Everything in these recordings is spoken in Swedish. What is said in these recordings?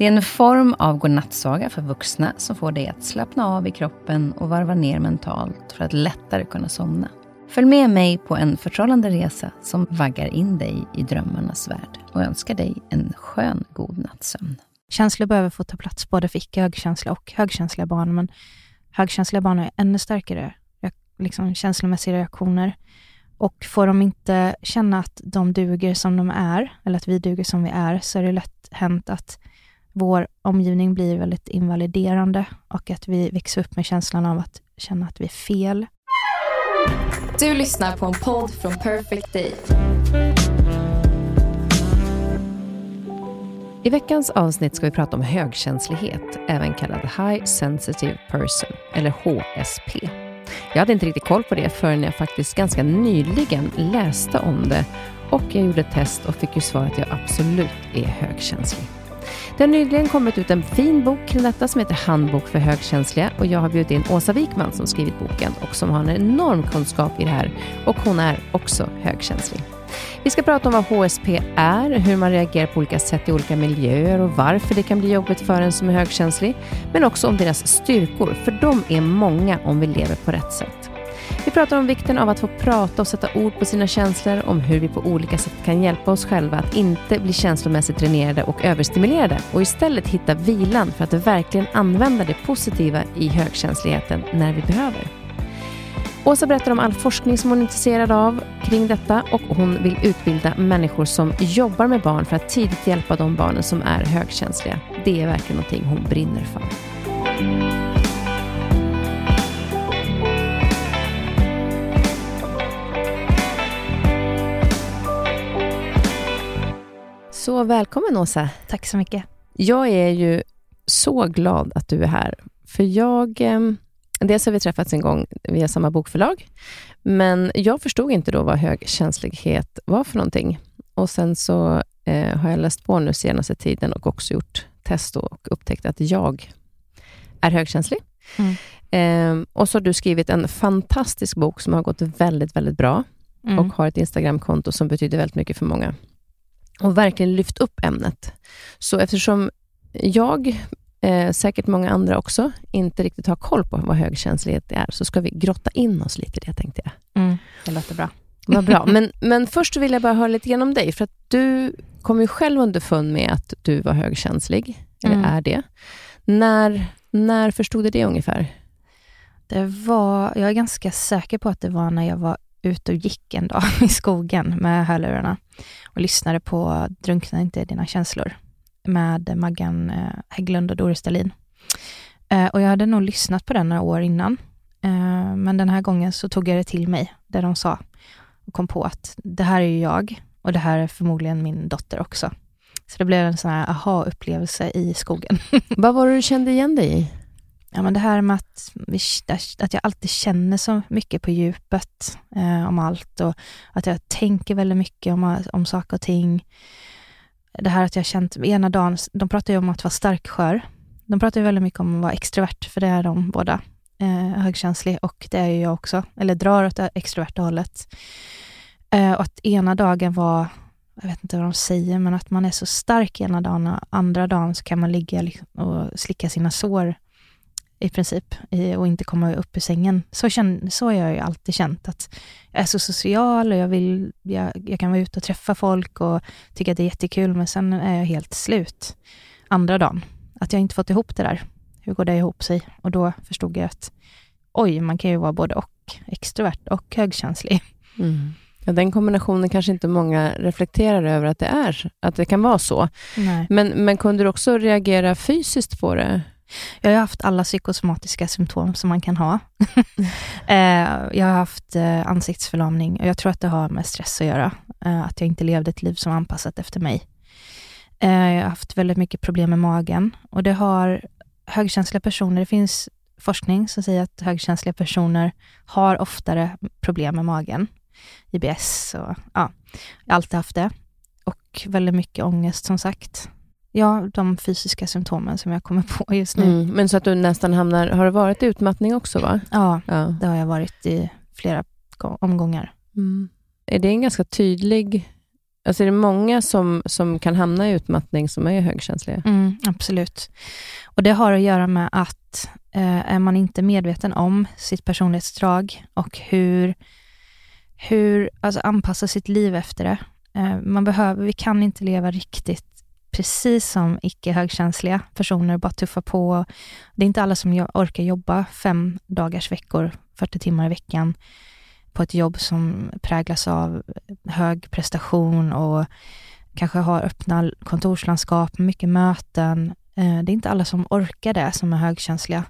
Det är en form av godnattsaga för vuxna som får dig att slappna av i kroppen och varva ner mentalt för att lättare kunna somna. Följ med mig på en förtrollande resa som vaggar in dig i drömmarnas värld och önskar dig en skön god nattsömn. Känslor behöver få ta plats både för icke högkänsliga och högkänsliga barn, men högkänsliga barn har ännu starkare liksom, känslomässiga reaktioner. Och får de inte känna att de duger som de är, eller att vi duger som vi är, så är det lätt hänt att vår omgivning blir väldigt invaliderande och att vi växer upp med känslan av att känna att vi är fel. Du lyssnar på en podd från Perfect Day. I veckans avsnitt ska vi prata om högkänslighet, även kallad High Sensitive Person, eller HSP. Jag hade inte riktigt koll på det förrän jag faktiskt ganska nyligen läste om det och jag gjorde ett test och fick ju svar att jag absolut är högkänslig. Det har nyligen kommit ut en fin bok kring detta som heter Handbok för högkänsliga och jag har bjudit in Åsa Wikman som skrivit boken och som har en enorm kunskap i det här och hon är också högkänslig. Vi ska prata om vad HSP är, hur man reagerar på olika sätt i olika miljöer och varför det kan bli jobbigt för en som är högkänslig, men också om deras styrkor, för de är många om vi lever på rätt sätt. Vi pratar om vikten av att få prata och sätta ord på sina känslor, om hur vi på olika sätt kan hjälpa oss själva att inte bli känslomässigt dränerade och överstimulerade och istället hitta vilan för att verkligen använda det positiva i högkänsligheten när vi behöver. Åsa berättar om all forskning som hon är intresserad av kring detta och hon vill utbilda människor som jobbar med barn för att tidigt hjälpa de barnen som är högkänsliga. Det är verkligen någonting hon brinner för. Så välkommen Åsa. Tack så mycket. Jag är ju så glad att du är här. För jag... Eh, dels har vi träffats en gång via samma bokförlag, men jag förstod inte då vad högkänslighet var för någonting. Och Sen så eh, har jag läst på nu senaste tiden och också gjort test och upptäckt att jag är högkänslig. Mm. Eh, och så har du skrivit en fantastisk bok som har gått väldigt, väldigt bra mm. och har ett Instagramkonto som betyder väldigt mycket för många och verkligen lyft upp ämnet. Så eftersom jag, eh, säkert många andra också, inte riktigt har koll på vad högkänslighet är, så ska vi grotta in oss lite i det, tänkte jag. Mm, det låter bra. Vad bra. Men, men först vill jag bara höra lite grann om dig, för att du kom ju själv underfund med att du var högkänslig, eller mm. är det. När, när förstod du det ungefär? Det var, jag är ganska säker på att det var när jag var ute och gick en dag i skogen med hörlurarna och lyssnade på Drunkna inte i dina känslor med Maggan eh, Hägglund och Doris Dahlin. Eh, och jag hade nog lyssnat på den några år innan, eh, men den här gången så tog jag det till mig, det de sa, och kom på att det här är ju jag och det här är förmodligen min dotter också. Så det blev en sån här aha-upplevelse i skogen. Vad var det du kände igen dig i? Ja, men det här med att, att jag alltid känner så mycket på djupet eh, om allt och att jag tänker väldigt mycket om, om saker och ting. Det här att jag känt, ena dagen, de pratar ju om att vara starkskör. De pratar ju väldigt mycket om att vara extrovert, för det är de båda. Eh, högkänslig och det är ju jag också, eller drar åt det extroverta hållet. Eh, och att ena dagen var, jag vet inte vad de säger, men att man är så stark ena dagen och andra dagen så kan man ligga liksom och slicka sina sår i princip och inte komma upp ur sängen. Så, känn, så har jag ju alltid känt, att jag är så social och jag, vill, jag, jag kan vara ute och träffa folk och tycka att det är jättekul, men sen är jag helt slut andra dagen. Att jag inte fått ihop det där. Hur går det ihop sig? Och då förstod jag att oj, man kan ju vara både och, extrovert och högkänslig. Mm. Ja, den kombinationen kanske inte många reflekterar över att det är, att det kan vara så. Men, men kunde du också reagera fysiskt på det? Jag har haft alla psykosomatiska symptom som man kan ha. Eh, jag har haft eh, ansiktsförlamning och jag tror att det har med stress att göra. Eh, att jag inte levde ett liv som var anpassat efter mig. Jag har haft väldigt mycket problem med magen och det har högkänsliga personer, det finns forskning som säger att högkänsliga personer har oftare problem med magen. IBS och ja, jag har alltid haft det. Och väldigt mycket ångest som sagt. Ja, de fysiska symptomen som jag kommer på just nu. Mm, men så att du nästan hamnar... Har det varit utmattning också? va? Ja, Ja. det har jag varit i flera gå- omgångar. Mm. Är det en ganska tydlig... Alltså är det många som, som kan hamna i utmattning som är högkänsliga? Mm, absolut. Och det har att göra med att eh, är man inte medveten om sitt personlighetsdrag och hur, hur alltså anpassa sitt liv efter det. Eh, man behöver, vi kan inte leva riktigt precis som icke högkänsliga personer, bara tuffa på. Det är inte alla som orkar jobba fem dagars veckor, 40 timmar i veckan på ett jobb som präglas av hög prestation och kanske har öppna kontorslandskap, mycket möten. Eh, det är inte alla som orkar det, som är högkänsliga.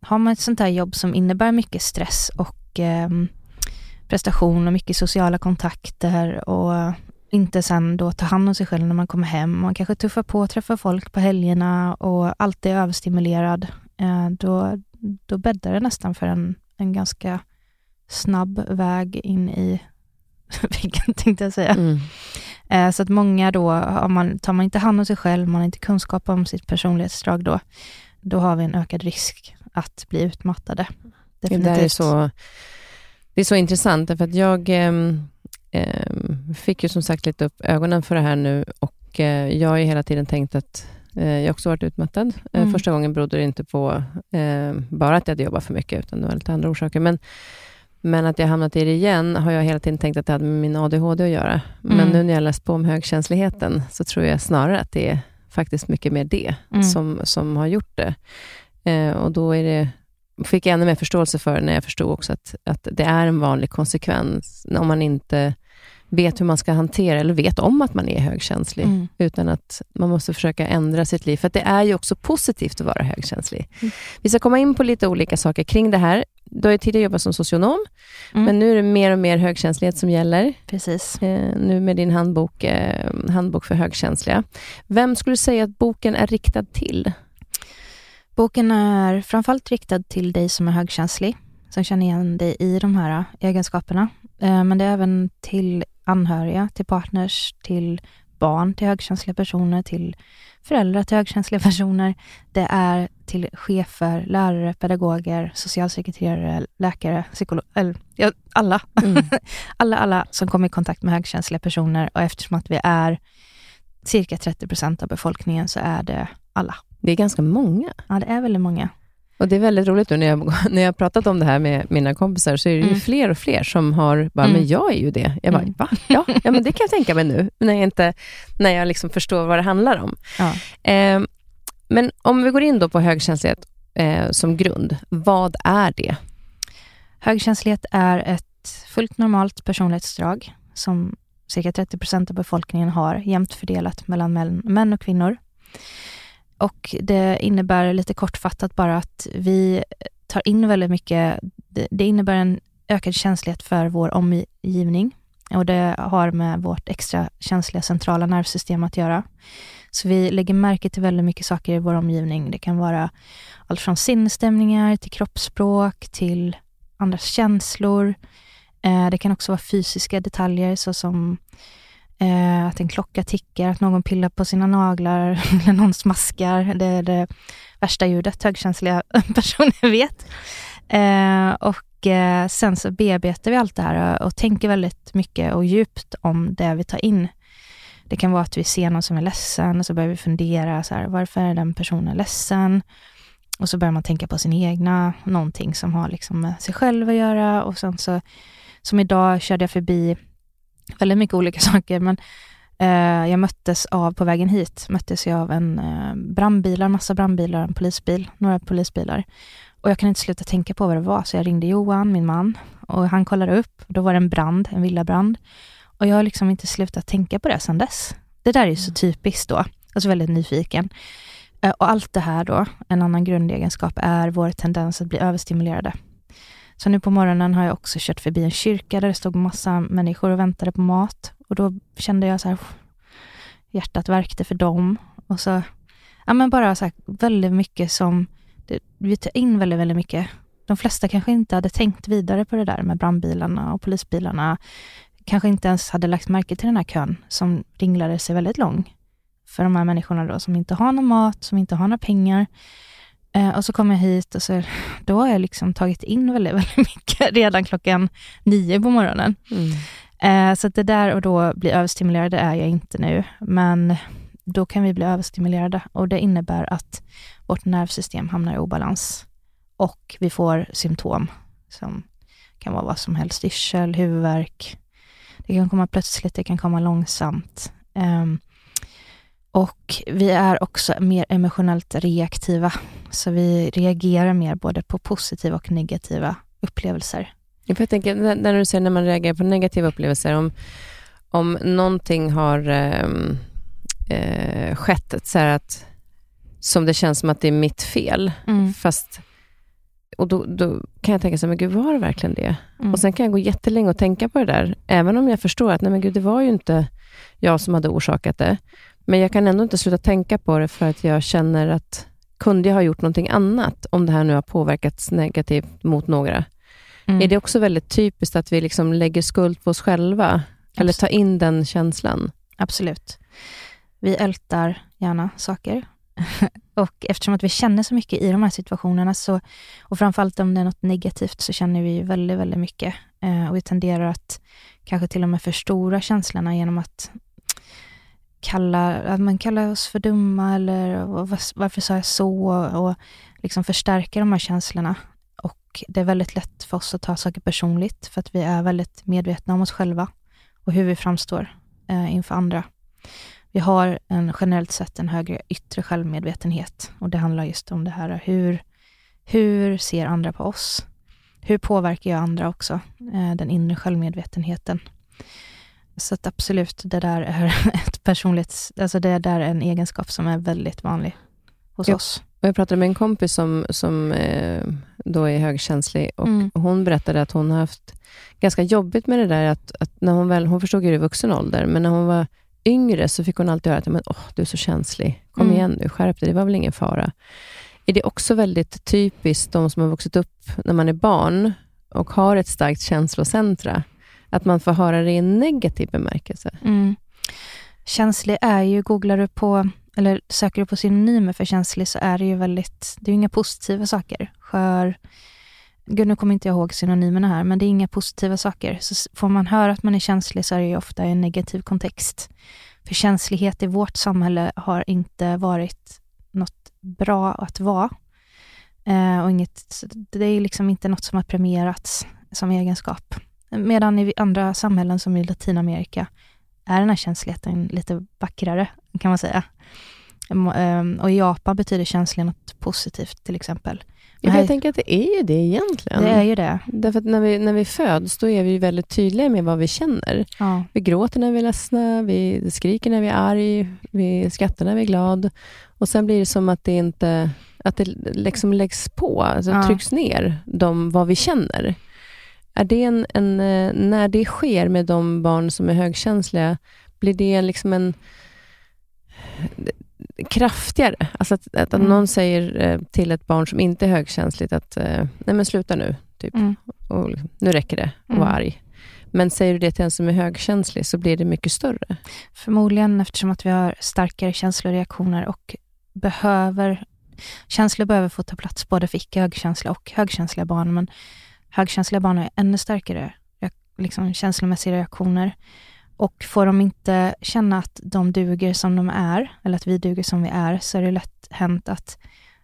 Har man ett sånt här jobb som innebär mycket stress och ehm, prestation och mycket sociala kontakter och inte sen då ta hand om sig själv när man kommer hem. Man kanske tuffar på och träffar folk på helgerna och alltid är överstimulerad. Eh, Då, då bäddar det nästan för en, en ganska snabb väg in i väggen, tänkte jag säga. Mm. Eh, Så att många då, har man, tar man inte hand om sig själv, man har inte kunskap om sitt personlighetsdrag då, då har vi en ökad risk att bli utmattade. Det Definitivt. där är så, det är så intressant, därför att jag ehm, fick ju som sagt lite upp ögonen för det här nu och eh, jag har ju hela tiden tänkt att eh, jag också varit utmattad. Eh, Mm. Första gången berodde det inte på bara att jag hade jobbat för mycket, utan det var lite andra orsaker. Men, men att jag hamnat i det igen har jag hela tiden tänkt att det hade med min ADHD att göra. Men Mm. nu när jag läst på om högkänsligheten så tror jag snarare att det är faktiskt mycket mer det Mm. som, som har gjort det. Och då är det, fick jag ännu mer förståelse för när jag förstod också att, att det är en vanlig konsekvens om man inte vet hur man ska hantera, eller vet om att man är högkänslig, Mm. utan att man måste försöka ändra sitt liv. För det är ju också positivt att vara högkänslig. Mm. Vi ska komma in på lite olika saker kring det här. Du har ju tidigare jobbat som socionom, Mm. men nu är det mer och mer högkänslighet som gäller. Precis. Eh, nu med din handbok, eh, handbok för högkänsliga. Vem skulle du säga att boken är riktad till? Boken är framförallt riktad till dig som är högkänslig, som känner igen dig i de här egenskaperna. Eh, Men det är även till anhöriga, till partners, till barn till högkänsliga personer, till föräldrar till högkänsliga personer. Det är till chefer, lärare, pedagoger, socialsekreterare, läkare, psykologer, ja, alla. Mm. alla, alla som kommer i kontakt med högkänsliga personer och eftersom att vi är cirka 30 procent av befolkningen så är det alla. Det är ganska många. Ja, det är väldigt många. Och Det är väldigt roligt nu när jag, när jag pratat om det här med mina kompisar, så är det ju Mm. fler och fler som har bara, Mm. men jag är ju det. Jag bara, Mm. va? Ja, ja, men det kan jag tänka mig nu, när jag, inte, när jag liksom förstår vad det handlar om. Ja. Eh, men om vi går in då på högkänslighet eh, som grund, vad är det? Högkänslighet är ett fullt normalt personlighetsdrag som cirka 30 procent av befolkningen har jämnt fördelat mellan män och kvinnor. Och det innebär lite kortfattat bara att vi tar in väldigt mycket, det, innebär en ökad känslighet för vår omgivning och det har med vårt extra känsliga centrala nervsystem att göra. Så vi lägger märke till väldigt mycket saker i vår omgivning. Det kan vara allt från sinnesstämningar till kroppsspråk till andras känslor. Eh, det kan också vara fysiska detaljer såsom eh, att en klocka tickar, att någon pillar på sina naglar eller någon smaskar. Det är det värsta ljudet högkänsliga personer vet. Eh, och eh, sen så bearbetar vi allt det här eh, och tänker väldigt mycket och djupt om det vi tar in. Det kan vara att vi ser någon som är ledsen och så börjar vi fundera, så här, varför är den personen ledsen? Och så börjar man tänka på sin egna, någonting som har liksom med sig själv att göra. Och sen så, som idag körde jag förbi väldigt mycket olika saker, men eh, jag möttes av, på vägen hit, möttes jag av en eh, brandbilar, massa brandbilar, en polisbil, några polisbilar. Och jag kan inte sluta tänka på vad det var, så jag ringde Johan, min man, och han kollade upp. Då var det en brand, en villabrand. Och jag har liksom inte slutat tänka på det sedan dess. Det där är ju så typiskt då, alltså väldigt nyfiken. Eh, Och allt det här då, en annan grundegenskap, är vår tendens att bli överstimulerade. Så nu på morgonen har jag också kört förbi en kyrka där det stod massa människor och väntade på mat. Och då kände jag så här, hjärtat värkte för dem. Och så, ja men bara så här, väldigt mycket som det, vi tar in väldigt, väldigt mycket. De flesta kanske inte hade tänkt vidare på det där med brandbilarna och polisbilarna. Kanske inte ens hade lagt märke till den här kön som ringlade sig väldigt lång. För de här människorna då som inte har någon mat, som inte har några pengar. Eh, och så kommer jag hit och så, då har jag liksom tagit in väldigt, väldigt mycket redan klockan nio på morgonen. Mm. Eh, så det där och då bli överstimulerad, det är jag inte nu. Men då kan vi bli överstimulerade och det innebär att vårt nervsystem hamnar i obalans och vi får symptom som kan vara vad som helst, yrsel, huvudvärk. Det kan komma plötsligt, det kan komma långsamt. Um, och vi är också mer emotionellt reaktiva, så vi reagerar mer både på positiva och negativa upplevelser. Jag tänker, när du säger när man reagerar på negativa upplevelser, om, om någonting har eh, eh, skett, så att, som det känns som att det är mitt fel, mm. fast och då, då, kan jag tänka så här, men gud, var det verkligen det? Mm. Och sen kan jag gå jättelänge och tänka på det där, även om jag förstår att, nej men gud, det var ju inte jag som hade orsakat det. Men jag kan ändå inte sluta tänka på det för att jag känner att, kunde jag ha gjort någonting annat om det här nu har påverkats negativt mot några? Mm. Är det också väldigt typiskt att vi liksom lägger skuld på oss själva? Absolut. Eller tar in den känslan? Absolut. Vi ältar gärna saker. och eftersom att vi känner så mycket i de här situationerna, så, och framförallt om det är något negativt, så känner vi väldigt, väldigt mycket. Eh, och vi tenderar att kanske till och med förstora känslorna genom att kalla, att man kallar oss för dumma eller varför sa jag så? Och liksom förstärka de här känslorna. Och det är väldigt lätt för oss att ta saker personligt, för att vi är väldigt medvetna om oss själva och hur vi framstår eh, inför andra. Vi har en, generellt sett en högre yttre självmedvetenhet och det handlar just om det här hur, hur ser andra på oss? Hur påverkar jag andra också? Eh, den inre självmedvetenheten. Så att absolut, det där är ett personligt, alltså det där är en egenskap som är väldigt vanlig hos ja. oss. Jag pratade med en kompis som, som eh, då är högkänslig och mm. hon berättade att hon har haft ganska jobbigt med det där att, att när hon väl, hon förstod ju det i vuxen ålder, men när hon var yngre så fick hon alltid höra att men, oh, du är så känslig. Kom mm. igen nu, skärp dig, det var väl ingen fara. Är det också väldigt typiskt, de som har vuxit upp när man är barn och har ett starkt känslocentra, att man får höra det i en negativ bemärkelse? Mm. Känslig är ju, googlar du på, eller söker du på synonymer för känslig, så är det ju väldigt, det är ju inga positiva saker. Skör, gud nu kommer inte jag ihåg synonymerna här, men det är inga positiva saker. Så får man höra att man är känslig så är det ju ofta i en negativ kontext. För känslighet i vårt samhälle har inte varit något bra att vara. Eh, och inget, det är liksom inte något som har premierats som egenskap. Medan i andra samhällen som i Latinamerika är den här känsligheten lite vackrare, kan man säga. Och i Japan betyder känslig något positivt till exempel. Ja, jag tänker att det är ju det egentligen. Det är ju det. Därför att när vi, när vi föds, då är vi väldigt tydliga med vad vi känner. Ja. Vi gråter när vi är ledsna, vi skriker när vi är arg, vi skrattar när vi är glad. Och sen blir det som att det inte att det liksom läggs på, alltså ja. trycks ner, de, vad vi känner. Är det en, en, eh, när det sker med de barn som är högkänsliga, blir det liksom en kraftigare. Alltså att, att mm. någon säger eh, till ett barn som inte är högkänsligt att eh, nej men sluta nu, typ. Mm. Och, nu räcker det att vara mm. arg. Men säger du det till en som är högkänslig så blir det mycket större. Förmodligen eftersom att vi har starkare känsloreaktioner och behöver Känslor behöver få ta plats både för icke högkänsliga och högkänsliga barn, men högkänsliga barn har ännu starkare liksom, känslomässiga reaktioner. Och får de inte känna att de duger som de är, eller att vi duger som vi är, så är det lätt hänt att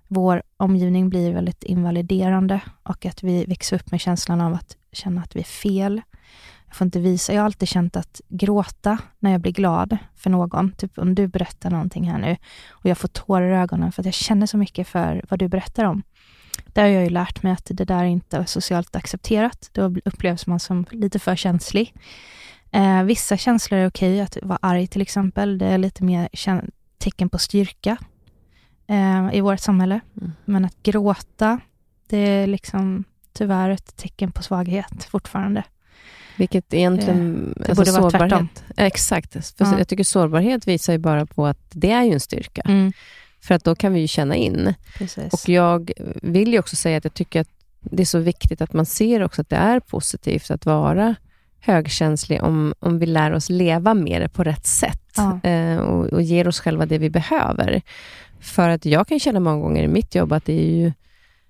vår omgivning blir väldigt invaliderande och att vi växer upp med känslan av att känna att vi är fel. Jag får inte visa. Jag har alltid känt att gråta när jag blir glad för någon, typ om du berättar någonting här nu och jag får tårar i ögonen för att jag känner så mycket för vad du berättar om. Där har jag ju lärt mig att det där inte är socialt accepterat. Då upplevs man som lite för känslig. Eh, vissa känslor är okej, att vara arg till exempel. Det är lite mer tecken på styrka eh, i vårt samhälle. Mm. Men att gråta, det är liksom tyvärr ett tecken på svaghet fortfarande. Vilket egentligen... Det, det alltså borde vara tvärtom. Exakt. För ja. Jag tycker sårbarhet visar ju bara på att det är ju en styrka. Mm. För att då kan vi ju känna in. Precis. Och jag vill ju också säga att jag tycker att det är så viktigt att man ser också att det är positivt att vara högkänslig om, om vi lär oss leva med det på rätt sätt Ja. eh, och, och ger oss själva det vi behöver. För att jag kan känna många gånger i mitt jobb att det är ju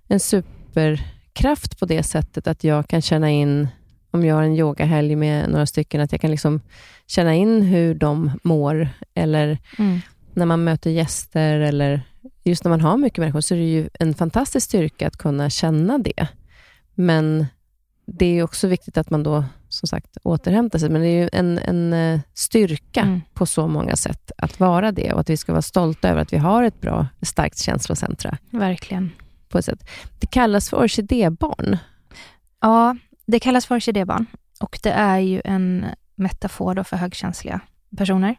en superkraft på det sättet att jag kan känna in, om jag har en yogahelg med några stycken, att jag kan liksom känna in hur de mår. Eller Mm. När man möter gäster eller just när man har mycket människor så är det ju en fantastisk styrka att kunna känna det. Men det är också viktigt att man då, som sagt, återhämtar sig. Men det är ju en, en eh, styrka Mm. på så många sätt att vara det och att vi ska vara stolta över att vi har ett bra, starkt känslocentra Verkligen. på ett sätt. Det kallas för orkidébarn. Ja, det kallas för orkidébarn och det är ju en metafor för högkänsliga personer.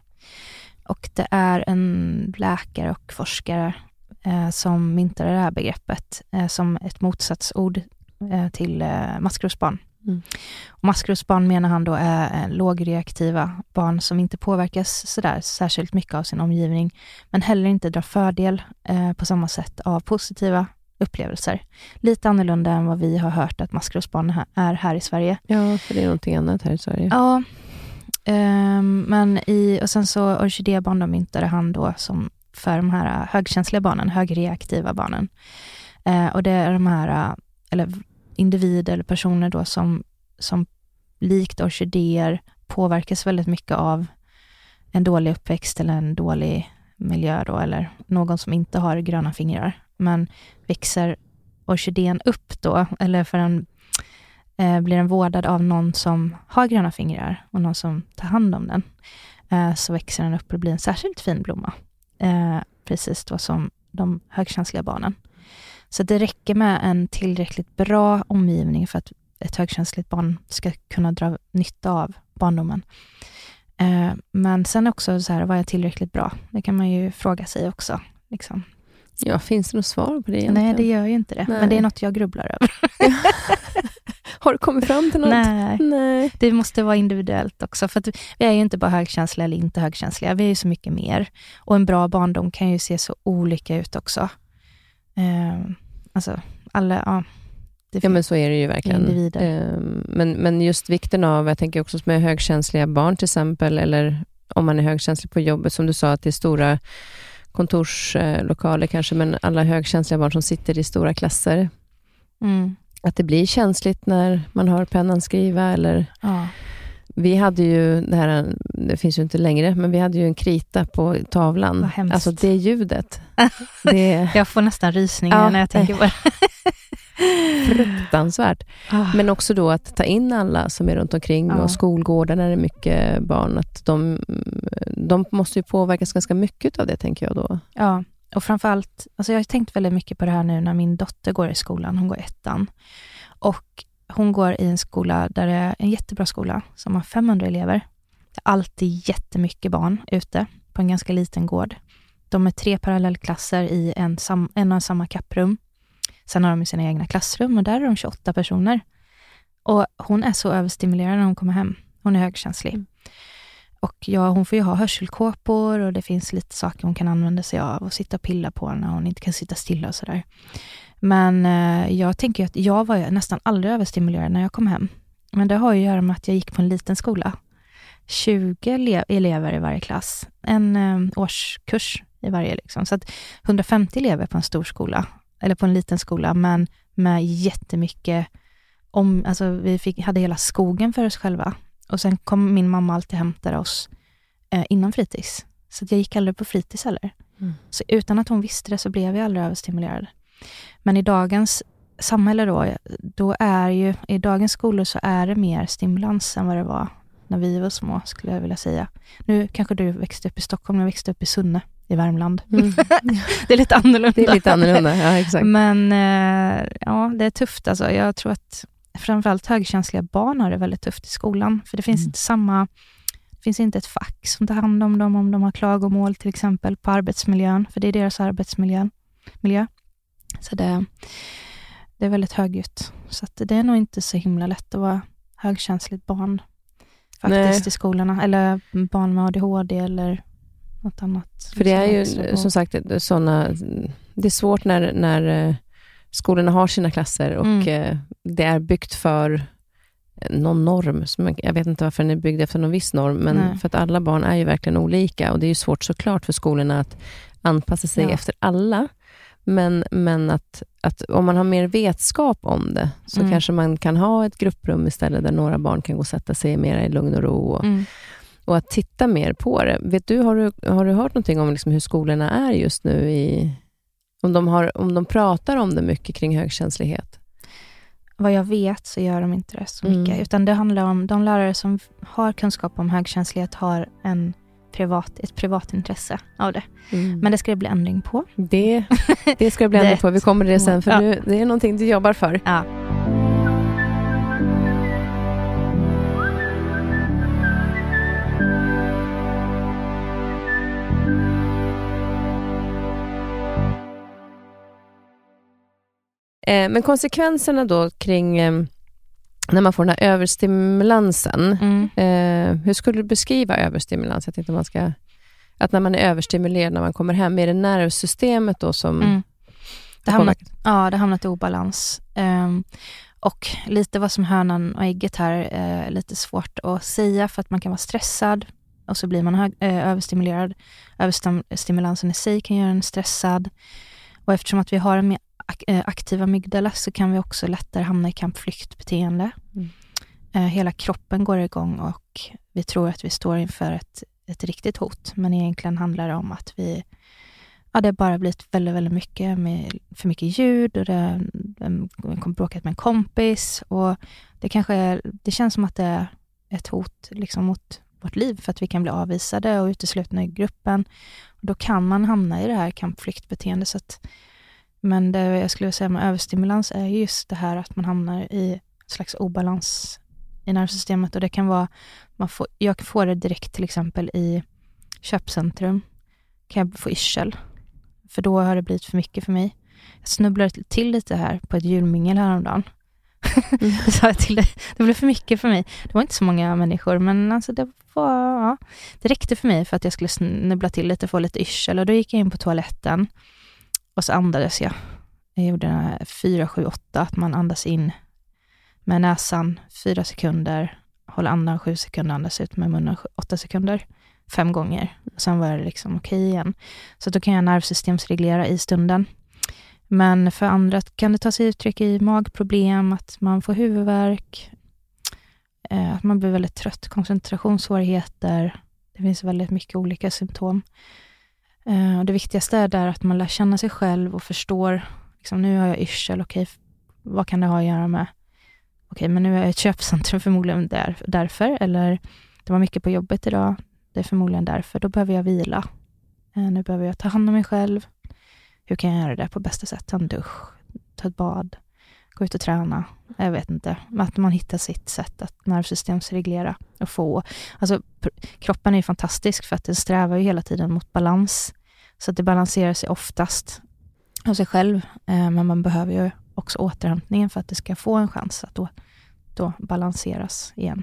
Och det är en läkare och forskare eh, som myntade det här begreppet eh, som ett motsatsord eh, till eh, maskrosbarn. Mm. Och maskrosbarn menar han då är eh, lågreaktiva barn som inte påverkas sådär särskilt mycket av sin omgivning, men heller inte drar fördel eh, på samma sätt av positiva upplevelser. Lite annorlunda än vad vi har hört att maskrosbarn är här i Sverige. Ja, för det är någonting annat här i Sverige. Ja, Um, men i, och sen så orkidébarn då myntade han då som för de här äh, högkänsliga barnen, högreaktiva barnen. Uh, och det är de här, äh, eller individer eller personer då som, som likt orkidéer påverkas väldigt mycket av en dålig uppväxt eller en dålig miljö då, eller någon som inte har gröna fingrar. Men växer orkidén upp då, eller för en eh, blir den vårdad av någon som har gröna fingrar och någon som tar hand om den, eh, så växer den upp och blir en särskilt fin blomma. Eh, precis då som de högkänsliga barnen. Så det räcker med en tillräckligt bra omgivning för att ett högkänsligt barn ska kunna dra nytta av barndomen. Eh, men sen också så här, vad är tillräckligt bra? Det kan man ju fråga sig också. Liksom. Ja, finns det något svar på det egentligen? Nej, det gör ju inte det. Nej. Men det är något jag grubblar över. Har du kommit fram till något? Nej. Nej. Det måste vara individuellt också, för att vi är ju inte bara högkänsliga eller inte högkänsliga, vi är ju så mycket mer. Och en bra barndom kan ju se så olika ut också. Eh, alltså, alla, ja. Ja, men så är det ju verkligen. Ehm, Men, men just vikten av, jag tänker också med högkänsliga barn till exempel, eller om man är högkänslig på jobbet, som du sa, att det är stora kontorslokaler kanske, men alla högkänsliga barn som sitter i stora klasser, mm, att det blir känsligt när man hör pennan skriva, eller ja. vi hade ju, det här det finns ju inte längre, men vi hade ju en krita på tavlan. Alltså det ljudet, det Jag får nästan rysningar Ja, när jag tänker på det. fruktansvärt. Ah, Men också då att ta in alla som är runt omkring Ja. och skolgårdar när det är mycket barn. Att de, de måste ju påverkas ganska mycket av det, tänker jag då. Ja, och framförallt, alltså jag har tänkt väldigt mycket på det här nu när min dotter går i skolan, hon går i ettan. Och hon går i en skola där det är en jättebra skola som har 500 elever. Det är alltid jättemycket barn ute på en ganska liten gård. De är tre parallellklasser i en, sam, en och samma kapprum. Sen har de sina egna klassrum och där är de 28 personer. Och hon är så överstimulerad när hon kommer hem. Hon är högkänslig. Mm. Och ja, hon får ju ha hörselkåpor och det finns lite saker hon kan använda sig av och sitta och pilla på när hon inte kan sitta stilla och sådär. Men eh, jag tänker ju att jag var ju nästan aldrig överstimulerad när jag kom hem. Men det har ju att göra med att jag gick på en liten skola. 20 elever i varje klass. En eh, årskurs i varje. Liksom. Så att 150 elever på en stor skola, eller på en liten skola, men med jättemycket om, alltså vi fick, hade hela skogen för oss själva. Och sen kom min mamma alltid och hämtade oss eh, innan fritids. Så jag gick aldrig på fritids heller. Mm. Så utan att hon visste det så blev jag aldrig överstimulerad. Men i dagens samhälle då, då är ju, i dagens skolor så är det mer stimulans än vad det var när vi var små, skulle jag vilja säga. Nu kanske du växte upp i Stockholm, jag växte upp i Sunne i Värmland. Mm. Det är lite annorlunda. Det är lite annorlunda, ja exakt. Men eh, ja, det är tufft alltså. Jag tror att framförallt högkänsliga barn har det väldigt tufft i skolan. För det finns Mm. inte samma, finns inte ett fack som tar hand om dem om de har klagomål till exempel på arbetsmiljön, för det är deras arbetsmiljö. Miljö. Så det, det är väldigt högljutt. Så det är nog inte så himla lätt att vara högkänsligt barn faktiskt Nej. i skolorna. Eller barn med ADHD eller något annat. För det är ju som sagt såna, det är svårt när, när eh, skolorna har sina klasser och Mm. eh, det är byggt för någon norm. Som jag vet inte varför den är byggd efter någon viss norm, men Nej. för att alla barn är ju verkligen olika och det är ju svårt såklart för skolorna att anpassa sig Ja. efter alla. Men, men att, att om man har mer vetskap om det, så Mm. kanske man kan ha ett grupprum istället, där några barn kan gå och sätta sig mer i lugn och ro. Och, Mm. och att titta mer på det. Vet du, har, du, har du hört någonting om liksom hur skolorna är just nu? i om de, har, om de pratar om det mycket kring högkänslighet? Vad jag vet så gör de inte det så Mm. mycket. Utan det handlar om de lärare som har kunskap om högkänslighet har en privat, ett privat intresse av det. Men det ska det bli ändring på. det, det ska det bli ändring på. Vi kommer till det sen, för Ja. du, det är någonting du jobbar för. Ja. Men konsekvenserna då kring eh, när man får den här överstimulansen. Mm. Eh, hur skulle du beskriva överstimulans? Jag tänkte man ska, att när man är överstimulerad när man kommer hem, är det nervsystemet då som Mm. Det påverkas? ja, det har hamnat i obalans. Ehm, och lite vad som hönan och ägget här är lite svårt att säga för att man kan vara stressad och så blir man hög, eh, överstimulerad. Överstimulansen i sig kan göra en stressad. Och eftersom att vi har en mer eh, aktiv amygdala så kan vi också lättare hamna i kampflyktbeteende. Mm. Eh, hela kroppen går igång och vi tror att vi står inför ett, ett riktigt hot. Men egentligen handlar det om att vi ja, det har bara blivit väldigt, väldigt mycket med för mycket ljud och det, jag kom bråkat med en kompis och det kanske är, det känns som att det är ett hot liksom mot vårt liv för att vi kan bli avvisade och uteslutna i gruppen. Och då kan man hamna i det här kampflyktbeteendet. Så att, men det jag skulle säga med överstimulans är just det här att man hamnar i en slags obalans i nervsystemet och det kan vara, man får, jag får det direkt till exempel i köpcentrum, kan jag få yrsel för då har det blivit för mycket för mig. Jag snubblade till lite här på ett julmingel häromdagen. Mm. Jag till det, det blev för mycket för mig. Det var inte så många människor, men alltså det, var, ja, det räckte för mig för att jag skulle snubbla till lite, få lite yrsel. Och då gick jag in på toaletten och så andades jag. Jag gjorde den här 4, 7, 8, att man andas in med näsan 4 sekunder, håller andan 7 sekunder, andas ut med munnen 8 sekunder, fem gånger. Sen var det liksom okej igen. Så då kan jag nervsystemsreglera i stunden. Men för andra kan det ta sig uttryck i magproblem, att man får huvudvärk, eh, att man blir väldigt trött, koncentrationssvårigheter. Det finns väldigt mycket olika symptom. Eh, och det viktigaste är där att man lär känna sig själv och förstår, liksom, nu har jag yrsel, okej, vad kan det ha att göra med? Okej, men nu är jag i ett köpcentrum förmodligen där, därför, eller det var mycket på jobbet idag, det är förmodligen därför, då behöver jag vila. Eh, nu behöver jag ta hand om mig själv. Hur kan jag göra det på bästa sätt? Ta en dusch, ta ett bad, gå ut och träna. Jag vet inte. Att man hittar sitt sätt att nervsystemsreglera och få... Alltså, kroppen är ju fantastisk för att den strävar ju hela tiden mot balans. Så att det balanserar sig oftast av sig själv. Eh, men man behöver ju också återhämtningen för att det ska få en chans att då, då balanseras igen.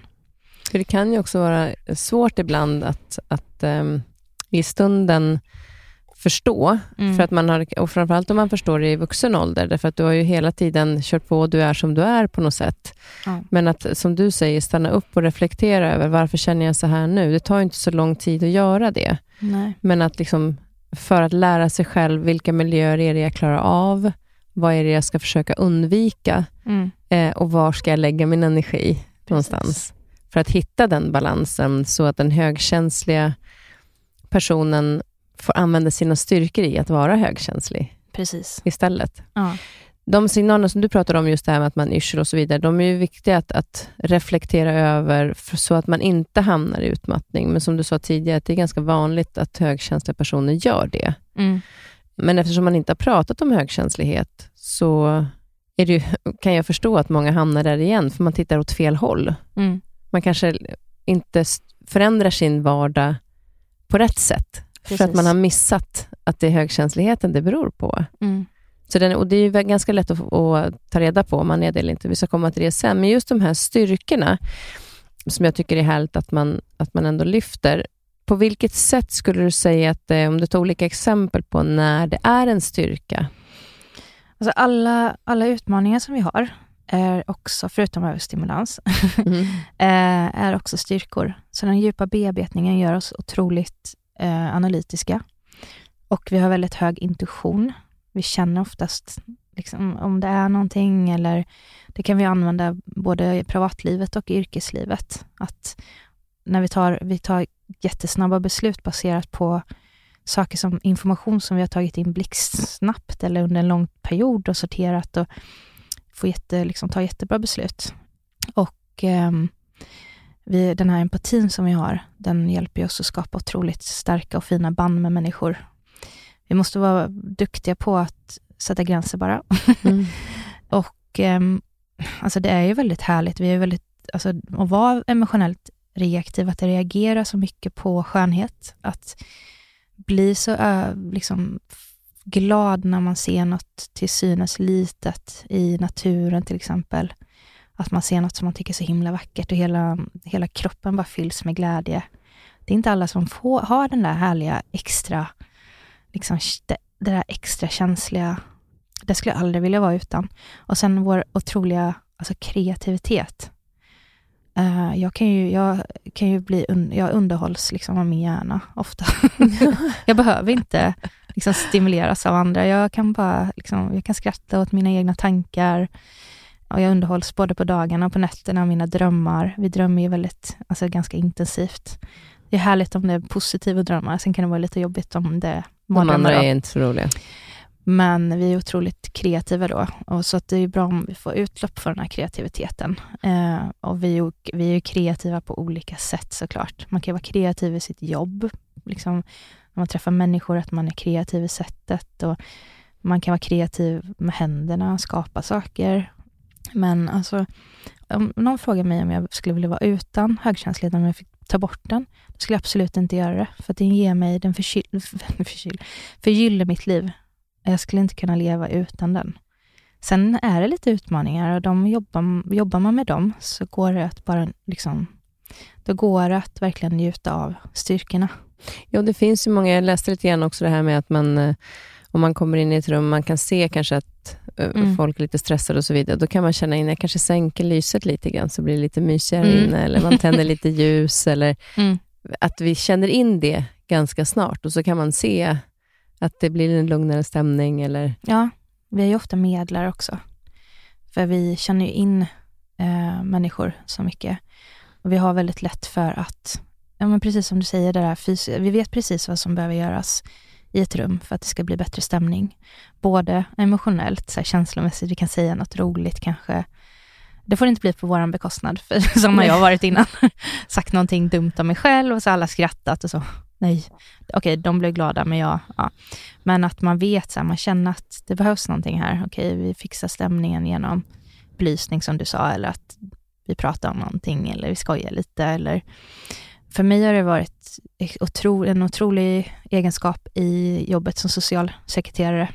För det kan ju också vara svårt ibland att, att um, i stunden förstå, Mm. för att man har, och framförallt om man förstår det i vuxen ålder, därför att du har ju hela tiden kört på, du är som du är på något sätt. Ja. Men att, som du säger, stanna upp och reflektera över, varför känner jag så här nu? Det tar ju inte så lång tid att göra det. Nej. Men att liksom, för att lära sig själv, vilka miljöer är det jag klarar av? Vad är det jag ska försöka undvika? Mm. Eh, och var ska jag lägga min energi någonstans? För att hitta den balansen så att den högkänsliga personen får använda sina styrkor i att vara högkänslig Precis. istället. Ja. De signalerna som du pratar om, just det här med att man yrsel och så vidare, de är ju viktiga att, att reflektera över så att man inte hamnar i utmattning. Men som du sa tidigare, det är ganska vanligt att högkänsliga personer gör det. Mm. Men eftersom man inte har pratat om högkänslighet, så ju, kan jag förstå att många hamnar där igen, för man tittar åt fel håll. Mm. Man kanske inte förändrar sin vardag på rätt sätt, för att Precis. man har missat att det är högkänsligheten det beror på. Mm. Så den, och det är ganska lätt att, att ta reda på om man är det eller inte. Vi ska komma till det sen. Men just de här styrkorna, som jag tycker är härligt att man, att man ändå lyfter. på vilket sätt skulle du säga att, eh, om du tar olika exempel på när det är en styrka? Alltså alla, alla utmaningar som vi har är också, förutom överstimulans, mm. Eh, är också styrkor. Så den djupa bearbetningen gör oss otroligt eh, analytiska. Och vi har väldigt hög intuition. Vi känner oftast liksom, om det är någonting eller det kan vi använda både i privatlivet och i yrkeslivet. Att när vi tar, vi tar jättesnabba beslut baserat på saker som information som vi har tagit in blixtsnabbt eller under en lång period och sorterat och får jätte, liksom, ta jättebra beslut. Och eh, vi, den här empatin som vi har, den hjälper oss att skapa otroligt starka och fina band med människor. Vi måste vara duktiga på att sätta gränser bara. Mm. och eh, alltså det är ju väldigt härligt. Vi är väldigt, alltså, att vara emotionellt reaktiv, att reagera så mycket på skönhet. Att bli så liksom, glad när man ser något till synes litet i naturen till exempel. Att man ser något som man tycker är så himla vackert och hela, hela kroppen bara fylls med glädje. Det är inte alla som får, har den där härliga extra, liksom, det, det där extra känsliga. Det skulle jag aldrig vilja vara utan. Och sen vår otroliga alltså kreativitet. Uh, jag kan ju, jag kan ju bli, un, jag underhålls liksom av min hjärna ofta. jag behöver inte liksom stimuleras av andra. Jag kan bara liksom, jag kan skratta åt mina egna tankar. Och jag underhålls både på dagarna och på nätterna av mina drömmar. Vi drömmer ju väldigt, alltså ganska intensivt. Det är härligt om det är positiva drömmar, sen kan det vara lite jobbigt om det De andra är inte så roliga. Men vi är otroligt kreativa då, och så att det är bra om vi får utlopp för den här kreativiteten. Eh, och vi, är, vi är kreativa på olika sätt såklart. Man kan vara kreativ i sitt jobb, liksom, när man träffar människor, att man är kreativ i sättet. Och man kan vara kreativ med händerna, skapa saker. Men alltså, om någon frågar mig om jag skulle vilja vara utan högkänslighet, om jag fick ta bort den, då skulle jag absolut inte göra det. För att den ger mig, den förkyl, förkyl, förgyller mitt liv. Jag skulle inte kunna leva utan den. Sen är det lite utmaningar och de jobbar, jobbar man med dem så går det att bara liksom, då går det att verkligen njuta av styrkorna. Ja, det finns ju många, jag läste lite grann också det här med att man, eh, om man kommer in i ett rum, man kan se kanske att eh, mm. folk är lite stressade och så vidare, då kan man känna in, jag kanske sänker lyset lite grann, så blir det lite mysigare mm. inne, eller man tänder lite ljus, eller mm. att vi känner in det ganska snart, och så kan man se att det blir en lugnare stämning? Eller? Ja, vi är ju ofta medlare också. För vi känner ju in eh, människor så mycket. Och vi har väldigt lätt för att, ja, men precis som du säger, det där vi vet precis vad som behöver göras i ett rum för att det ska bli bättre stämning. Både emotionellt, så här, känslomässigt, vi kan säga något roligt kanske. Det får inte bli på vår bekostnad, för som när jag har varit innan. Sagt någonting dumt om mig själv och så har alla skrattat och så nej, okej, okay, de blev glada, men jag, ja. Men att man vet, så här, man känner att det behövs någonting här. Okej, okay, vi fixar stämningen genom belysning som du sa, eller att vi pratar om någonting, eller vi skojar lite, eller för mig har det varit otro, en otrolig egenskap i jobbet som socialsekreterare.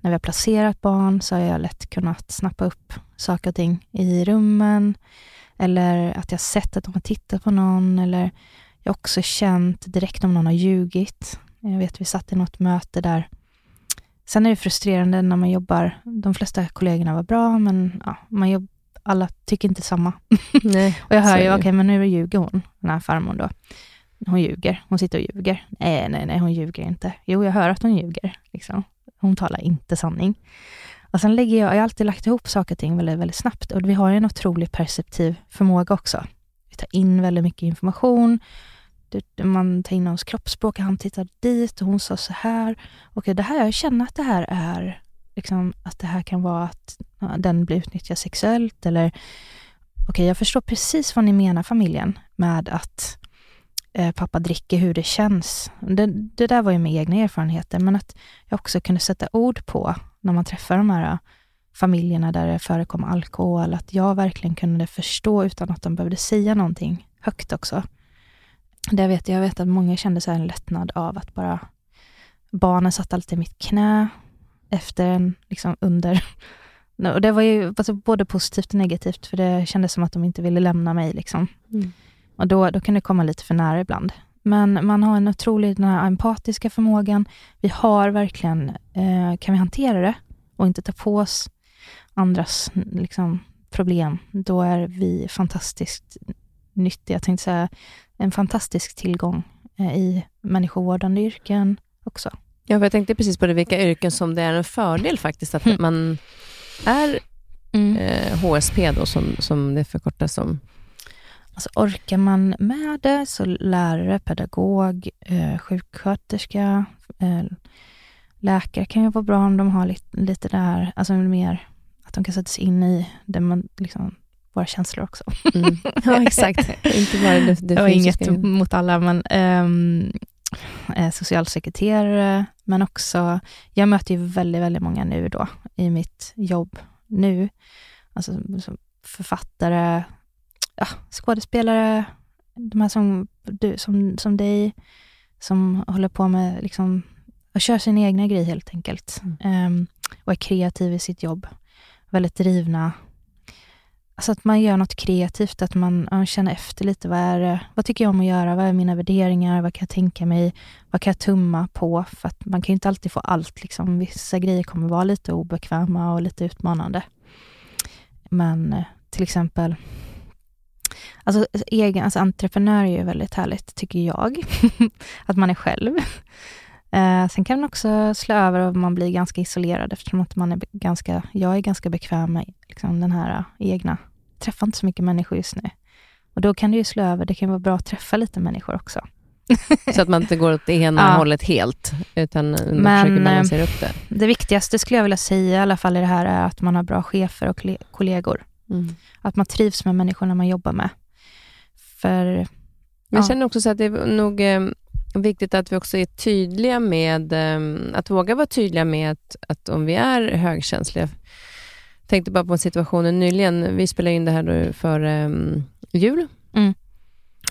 När vi har placerat barn så har jag lätt kunnat snappa upp saker och ting i rummen, eller att jag sett att de har tittat på någon, eller jag har också känt direkt om någon har ljugit. Jag vet, vi satt i något möte där. Sen är det frustrerande när man jobbar. De flesta kollegorna var bra, men ja, man jobb, alla tycker inte samma. Nej, och jag hör ju, okej, okay, men nu ljuger hon, den här farmor då. Hon ljuger. Hon sitter och ljuger. Nej, nej, nej, hon ljuger inte. Jo, jag hör att hon ljuger. Liksom. Hon talar inte sanning. Och sen lägger jag, jag har alltid lagt ihop saker och ting väldigt, väldigt snabbt. Och vi har en otrolig perceptiv förmåga också. Vi tar in väldigt mycket information man tar in hans kroppsspråk, han tittar dit och hon sa så här. Okej, det här, jag känner att det här är, liksom, att det här kan vara att den blir utnyttjad sexuellt eller okej, jag förstår precis vad ni menar familjen med att eh, pappa dricker, hur det känns. Det, det där var ju med egna erfarenheter, men att jag också kunde sätta ord på när man träffar de här eh, familjerna där det förekom alkohol, att jag verkligen kunde förstå utan att de behövde säga någonting högt också. Det vet jag, vet att många kände så en lättnad av att bara barnen satt alltid i mitt knä efter en, liksom under. Och det var ju alltså, både positivt och negativt, för det kändes som att de inte ville lämna mig. Liksom. Mm. Och då, då kan det komma lite för nära ibland. Men man har en otrolig den här empatiska förmågan. Vi har verkligen, eh, kan vi hantera det och inte ta på oss andras liksom, problem, då är vi fantastiskt nyttiga. Jag tänkte säga, en fantastisk tillgång eh, i människovårdande yrken också. Ja, för jag tänkte precis på det, vilka yrken som det är en fördel faktiskt att Mm. man är Mm. eh, HSP då, som, som det förkortas som. Alltså orkar man med det, så lärare, pedagog, eh, sjuksköterska, eh, läkare kan ju vara bra om de har lite, lite där, alltså mer att de kan sätta sig in i det man, liksom, våra känslor också. Mm. Ja, exakt. Inte bara det, det Det var inget mot alla, men um, socialsekreterare, men också, jag möter ju väldigt, väldigt många nu då i mitt jobb nu. Alltså som författare, ja, skådespelare, de här som, du, som, som dig, som håller på med liksom, och kör sin egna grej helt enkelt. Ehm, och är kreativ i sitt jobb. Väldigt drivna. Alltså att man gör något kreativt, att man ja, känner efter lite. Vad, är, vad tycker jag om att göra? Vad är mina värderingar? Vad kan jag tänka mig? Vad kan jag tumma på? För att man kan ju inte alltid få allt. Liksom. Vissa grejer kommer vara lite obekväma och lite utmanande. Men eh, till exempel, alltså, egen, alltså entreprenör är ju väldigt härligt, tycker jag. att man är själv. Eh, sen kan man också slå över och man blir ganska isolerad eftersom att man är ganska, jag är ganska bekväm med liksom, den här eh, egna, träffar inte så mycket människor just nu. Och då kan det ju slå över, det kan vara bra att träffa lite människor också. Så att man inte går åt det ena Ja. hållet helt, utan man Men, försöker eh, balansera upp det. Det viktigaste skulle jag vilja säga i alla fall i det här är att man har bra chefer och kolle- kollegor. Mm. Att man trivs med människorna man jobbar med. För Men jag Ja. känner också så att det är nog eh, viktigt att vi också är tydliga med, eh, att våga vara tydliga med att, att om vi är högkänsliga. Jag tänkte bara på en situation nyligen, vi spelade in det här då för eh, jul. Mm.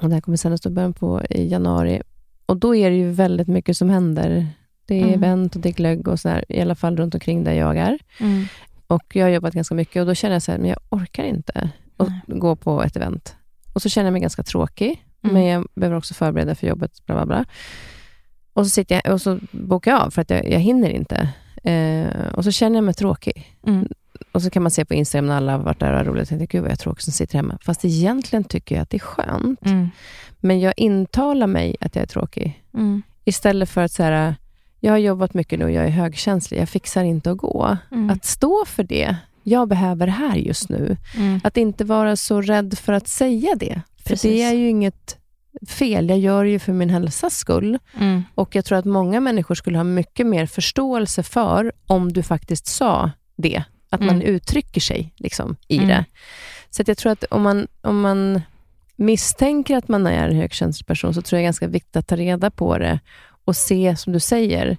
Och det här kommer sändas i början på i januari. Och då är det ju väldigt mycket som händer. Det är Mm. event och det är glögg och så här, i alla fall runt omkring där jag är. mm, Och jag har jobbat ganska mycket och då känner jag så här, men jag orkar inte att gå på ett event. Och så känner jag mig ganska tråkig, Mm. men jag behöver också förbereda för jobbet, bla bla bla. Och så, sitter jag, och så bokar jag av för att jag, jag hinner inte. Eh, och så känner jag mig tråkig. mm, Och så kan man se på Instagram när alla har varit där och har roligt. Jag tänker, gud vad jag är tråkig som sitter hemma. Fast egentligen tycker jag att det är skönt. mm, Men jag intalar mig att jag är tråkig. mm, Istället för att säga, jag har jobbat mycket nu och jag är högkänslig. Jag fixar inte att gå. mm, Att stå för det. Jag behöver det här just nu. mm. Att inte vara så rädd för att säga det. För det är ju inget fel. Jag gör det ju för min hälsas skull. Mm, Och jag tror att många människor skulle ha mycket mer förståelse för om du faktiskt sa det. Att man Mm. uttrycker sig liksom, i Mm. det. Så jag tror att om man, om man misstänker att man är en högkänslig person, så tror jag det är ganska viktigt att ta reda på det och se, som du säger,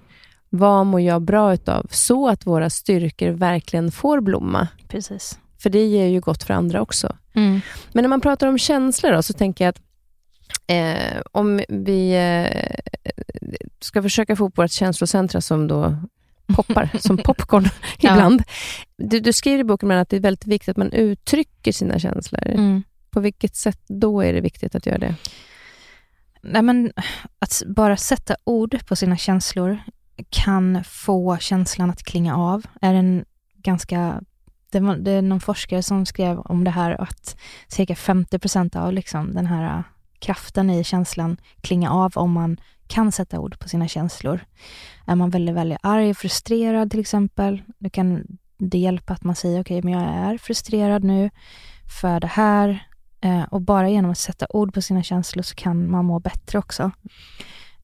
vad mår jag bra utav? Så att våra styrkor verkligen får blomma. Precis. För det ger ju gott för andra också. Mm, Men när man pratar om känslor då, så tänker jag att eh, om vi eh, ska försöka få upp vårt känslocentra som då poppar som popcorn Ja. ibland. Du, du skriver i boken att det är väldigt viktigt att man uttrycker sina känslor. mm. På vilket sätt då är det viktigt att göra det? Nej, men att bara sätta ord på sina känslor kan få känslan att klinga av. Är en ganska, det, var, det är någon forskare som skrev om det här att cirka 50 procent av liksom den här äh, kraften i känslan klinga av om man kan sätta ord på sina känslor. Är man väldigt, väldigt arg och frustrerad till exempel, då kan det hjälpa att man säger okej, men jag är frustrerad nu för det här Eh, och bara genom att sätta ord på sina känslor så kan man må bättre också.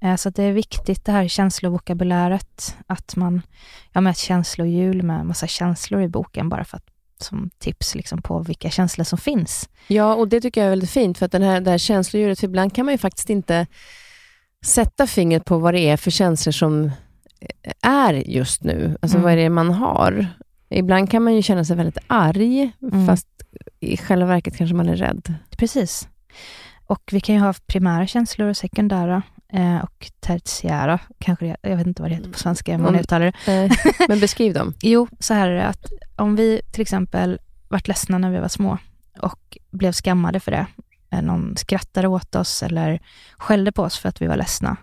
Eh, så det är viktigt det här känslovokabuläret, att man, jag har med ett känslohjul med massa känslor i boken bara för att som tips liksom på vilka känslor som finns. Ja, och det tycker jag är väldigt fint, för att den här, det här känslodjuret, för ibland kan man ju faktiskt inte sätta fingret på vad det är för känslor som är just nu. Alltså Mm. vad är det man har? Ibland kan man ju känna sig väldigt arg, Mm. fast i själva verket kanske man är rädd. Precis. Och vi kan ju ha primära känslor och sekundära eh, och tertiära, kanske det, jag vet inte vad det heter på svenska, om man Mm. uttalar det. Eh, Men beskriv dem. Jo, så här är det att om vi till exempel vart ledsna när vi var små och blev skammade för det, eller någon skrattade åt oss eller skällde på oss för att vi var ledsna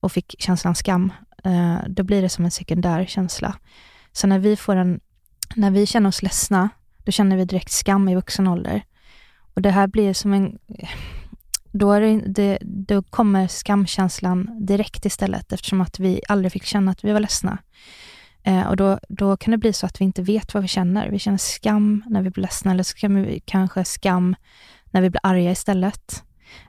och fick känslan skam, eh, då blir det som en sekundär känsla. Så när vi, får en, när vi känner oss ledsna, då känner vi direkt skam i vuxen ålder. Och det här blir som en... Då, är det, det, då kommer skamkänslan direkt istället eftersom att vi aldrig fick känna att vi var ledsna. Eh, och då, då kan det bli så att vi inte vet vad vi känner. Vi känner skam när vi blir ledsna eller så kan vi kanske skam när vi blir arga istället.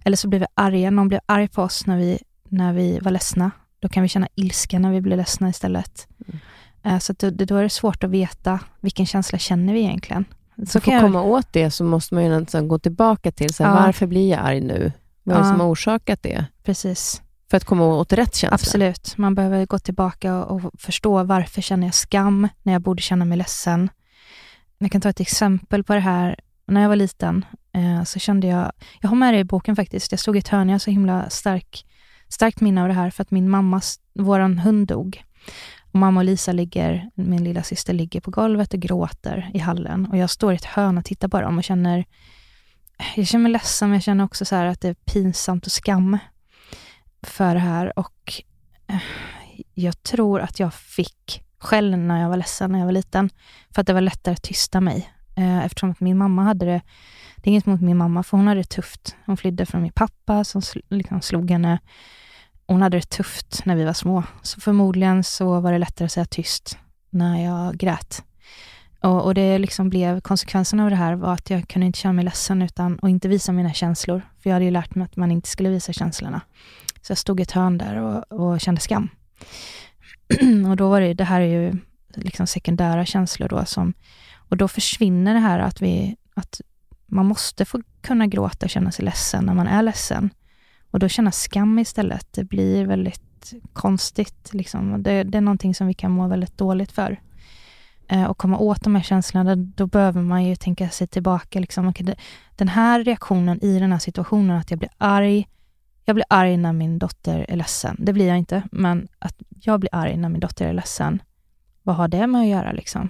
Eller så blir vi arga, någon blir arg på oss när vi, när vi var ledsna. Då kan vi känna ilska när vi blir ledsna istället. Mm. Eh, så då, då är det svårt att veta vilken känsla känner vi egentligen. Så för att komma åt det så måste man ju nästan gå tillbaka till så här, ja. varför blir jag arg nu? Vad är det som har orsakat det? Precis. För att komma åt rätt känsla? Absolut. Man behöver gå tillbaka och förstå varför känner jag skam när jag borde känna mig ledsen. Jag kan ta ett exempel på det här. När jag var liten eh, så kände jag, jag har med det i boken faktiskt, jag stod i ett hörn, jag har så himla stark, starkt minne av det här för att min mammas, våran hund dog. Och mamma och Lisa ligger, min lilla syster ligger på golvet och gråter i hallen och jag står i ett hörn och tittar på dem och känner, jag känner mig ledsen men jag känner också så att det är pinsamt och skam för det här och eh, jag tror att jag fick skäll när jag var ledsen när jag var liten, för att det var lättare att tysta mig. Eh, eftersom att min mamma hade det, det är inget mot min mamma, för hon hade det tufft. Hon flydde från min pappa som liksom slog henne. Hon hade det tufft när vi var små, så förmodligen så var det lättare att säga tyst när jag grät. Och, och det liksom blev, konsekvensen av det här var att jag kunde inte känna mig ledsen utan, och inte visa mina känslor. För jag hade ju lärt mig att man inte skulle visa känslorna. Så jag stod i ett hörn där och, och kände skam. och då var det, det här är ju liksom sekundära känslor då som, och då försvinner det här att vi, att man måste få kunna gråta och känna sig ledsen när man är ledsen. Och då känna skam istället, det blir väldigt konstigt. Liksom. Det, det är någonting som vi kan må väldigt dåligt för. Eh, och komma åt de här känslorna, då behöver man ju tänka sig tillbaka. Liksom. Den här reaktionen i den här situationen, att jag blir arg, jag blir arg när min dotter är ledsen. Det blir jag inte, men att jag blir arg när min dotter är ledsen, vad har det med att göra? Liksom?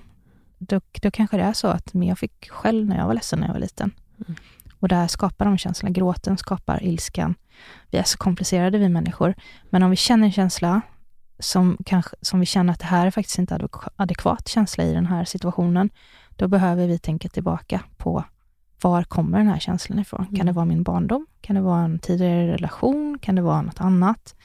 Då, då kanske det är så att jag fick skäll när jag var ledsen när jag var liten. Mm. Och där skapar de känslorna. Gråten skapar ilskan. Vi är så komplicerade vi människor. Men om vi känner en känsla som, kanske, som vi känner att det här är faktiskt inte adekvat känsla i den här situationen, då behöver vi tänka tillbaka på var kommer den här känslan ifrån? Mm. Kan det vara min barndom? Kan det vara en tidigare relation? Kan det vara något annat?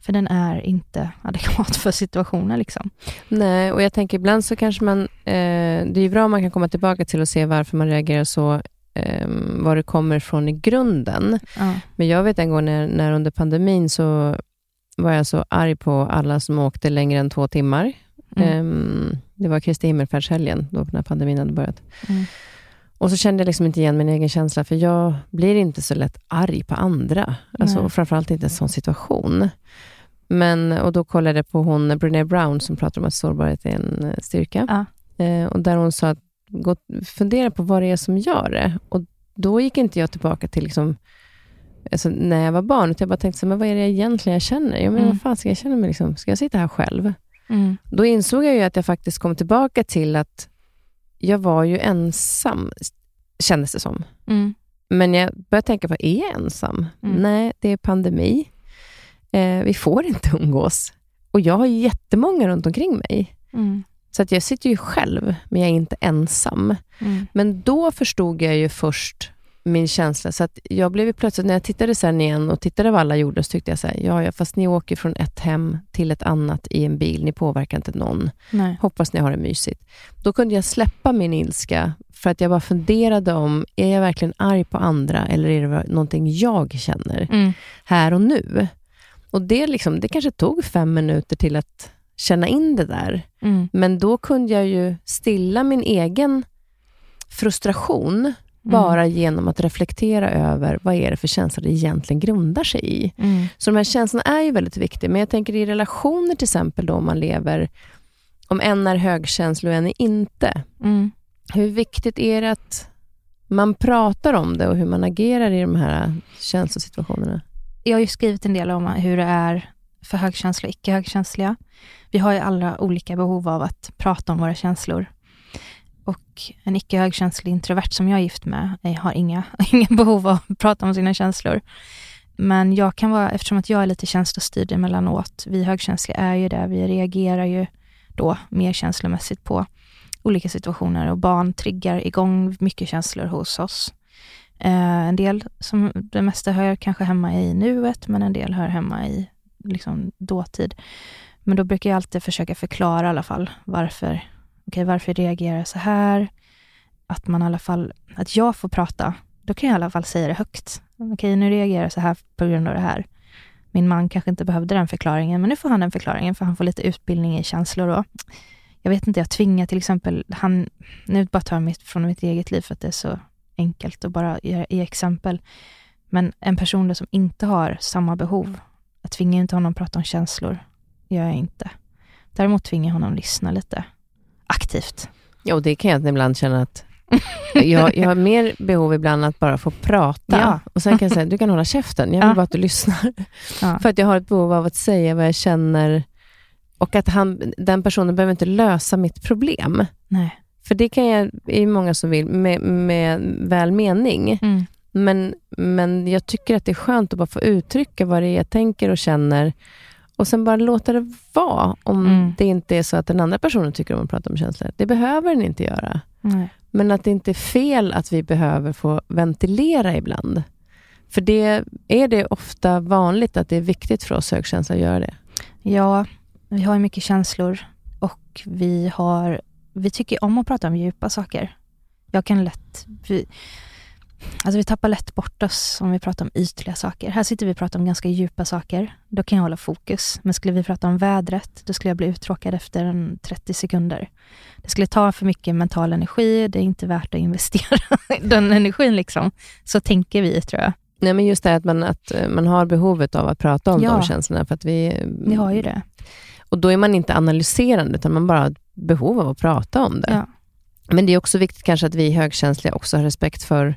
För den är inte adekvat för situationen. Liksom. Nej, och jag tänker ibland så kanske man... Eh, det är bra om man kan komma tillbaka till och se varför man reagerar så, eh, var det kommer ifrån i grunden. Ja. Men jag vet en gång när, när under pandemin så var jag så arg på alla som åkte längre än två timmar. Mm. Eh, det var Kristi himmelfärdshelgen, då när pandemin hade börjat. Mm. Och så kände jag liksom inte igen min egen känsla, för jag blir inte så lätt arg på andra. Alltså, framförallt inte i en sån situation. Men, och då kollade jag på hon Brené Brown, som pratar om att sårbarhet är en eh, styrka. Ja. Eh, och där hon sa att gå, fundera på vad det är som gör det. Och då gick inte jag tillbaka till liksom, alltså, när jag var barn, utan jag bara tänkte, så, men vad är det egentligen jag känner? Ja, men mm. vad fan ska jag känna mig? Liksom? Ska jag sitta här själv? Mm. Då insåg jag ju att jag faktiskt kom tillbaka till att jag var ju ensam, kändes det som. Mm. Men jag började tänka på, är jag ensam? Mm. Nej, det är pandemi. Eh, vi får inte umgås. Och jag har jättemånga runt omkring mig. Mm. Så att jag sitter ju själv, men jag är inte ensam. Mm. Men då förstod jag ju först min känsla. Så att jag blev plötsligt, när jag tittade sen igen och tittade vad alla gjorde, så tyckte jag så här, ja, ja, fast ni åker från ett hem till ett annat i en bil. Ni påverkar inte någon. Nej. Hoppas ni har det mysigt. Då kunde jag släppa min ilska, för att jag bara funderade om, är jag verkligen arg på andra, eller är det någonting jag känner mm. här och nu? Och det, liksom, det kanske tog fem minuter till att känna in det där. Mm. Men då kunde jag ju stilla min egen frustration Mm. Bara genom att reflektera över vad är det för känslor det egentligen grundar sig i. Mm. Så de här känslorna är ju väldigt viktiga, men jag tänker i relationer till exempel, då om man lever, om en är högkänslig och en är inte. Mm. Hur viktigt är det att man pratar om det och hur man agerar i de här känslosituationerna? Jag har ju skrivit en del om hur det är för högkänsliga och icke högkänsliga. Vi har ju alla olika behov av att prata om våra känslor. och en icke högkänslig introvert som jag är gift med eh, har inga, inga behov av att prata om sina känslor. Men jag kan vara, eftersom att jag är lite känslostyrd emellanåt, vi högkänsliga är ju det, vi reagerar ju då mer känslomässigt på olika situationer och barn triggar igång mycket känslor hos oss. Eh, en del, som det mesta hör kanske hemma i nuet, men en del hör hemma i liksom, dåtid. Men då brukar jag alltid försöka förklara i alla fall varför, okay, varför jag reagerar så här. Att man i alla fall, att jag får prata, då kan jag i alla fall säga det högt. Okej, okay, nu reagerar jag så här på grund av det här. Min man kanske inte behövde den förklaringen, men nu får han den förklaringen, för han får lite utbildning i känslor då. Jag vet inte, jag tvingar till exempel, han, nu bara tar jag mitt från mitt eget liv för att det är så enkelt att bara ge, ge exempel. Men en person som inte har samma behov, jag tvingar inte honom att prata om känslor, gör jag inte. Däremot tvingar jag honom att lyssna lite aktivt. Och det kan jag ibland känna att jag, jag har mer behov ibland att bara få prata. Ja. Och sen kan jag säga, du kan hålla käften, jag vill ja. bara att du lyssnar. Ja. För att jag har ett behov av att säga vad jag känner och att han, den personen behöver inte lösa mitt problem. Nej. För det kan jag, är många som vill, med, med väl mening. Mm. Men, men jag tycker att det är skönt att bara få uttrycka vad det är jag tänker och känner och sen bara låta det vara, om mm. det inte är så att den andra personen tycker om att prata om känslor. Det behöver den inte göra. Nej. Men att det inte är fel att vi behöver få ventilera ibland. För det är det ofta vanligt att det är viktigt för oss högkänsliga att göra det. Ja, vi har mycket känslor och vi, har, vi tycker om att prata om djupa saker. Jag kan lätt... Vi, alltså vi tappar lätt bort oss om vi pratar om ytliga saker. Här sitter vi och pratar om ganska djupa saker. Då kan jag hålla fokus. Men skulle vi prata om vädret, då skulle jag bli uttråkad efter en 30 sekunder. Det skulle ta för mycket mental energi. Det är inte värt att investera den energin. liksom. Så tänker vi, tror jag. Nej, men just det att man, att eh, man har behovet av att prata om ja, de känslorna. För att vi, vi har ju det. Och då är man inte analyserande, utan man bara har behov av att prata om det. Ja. Men det är också viktigt kanske att vi högkänsliga också har respekt för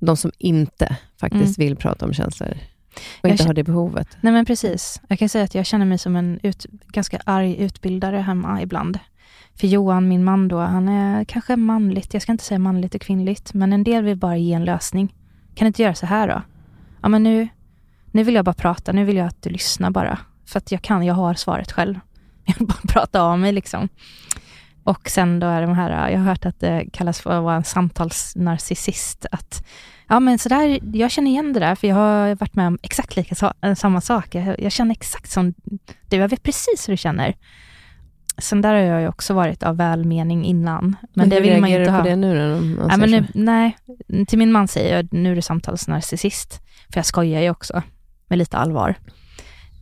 de som inte faktiskt mm. vill prata om känslor och inte har det behovet. Nej men precis. Jag kan säga att jag känner mig som en ut, ganska arg utbildare hemma ibland. För Johan, min man då, han är kanske manligt, jag ska inte säga manligt och kvinnligt, men en del vill bara ge en lösning. Kan du inte göra så här då? Ja men nu, nu vill jag bara prata, nu vill jag att du lyssnar bara. För att jag kan, jag har svaret själv. Jag vill bara prata av mig liksom. Och sen då är de här, jag har hört att det kallas för att vara en samtalsnarcissist. Att, ja men sådär, jag känner igen det där, för jag har varit med om exakt lika, samma sak. Jag, jag känner exakt som du, jag vet precis hur du känner. Sen där har jag ju också varit av välmening innan. Men, men det vill man ju inte ha. på det nu då? Ja, men nu, nej, till min man säger jag, nu är du samtalsnarcissist. För jag skojar ju också, med lite allvar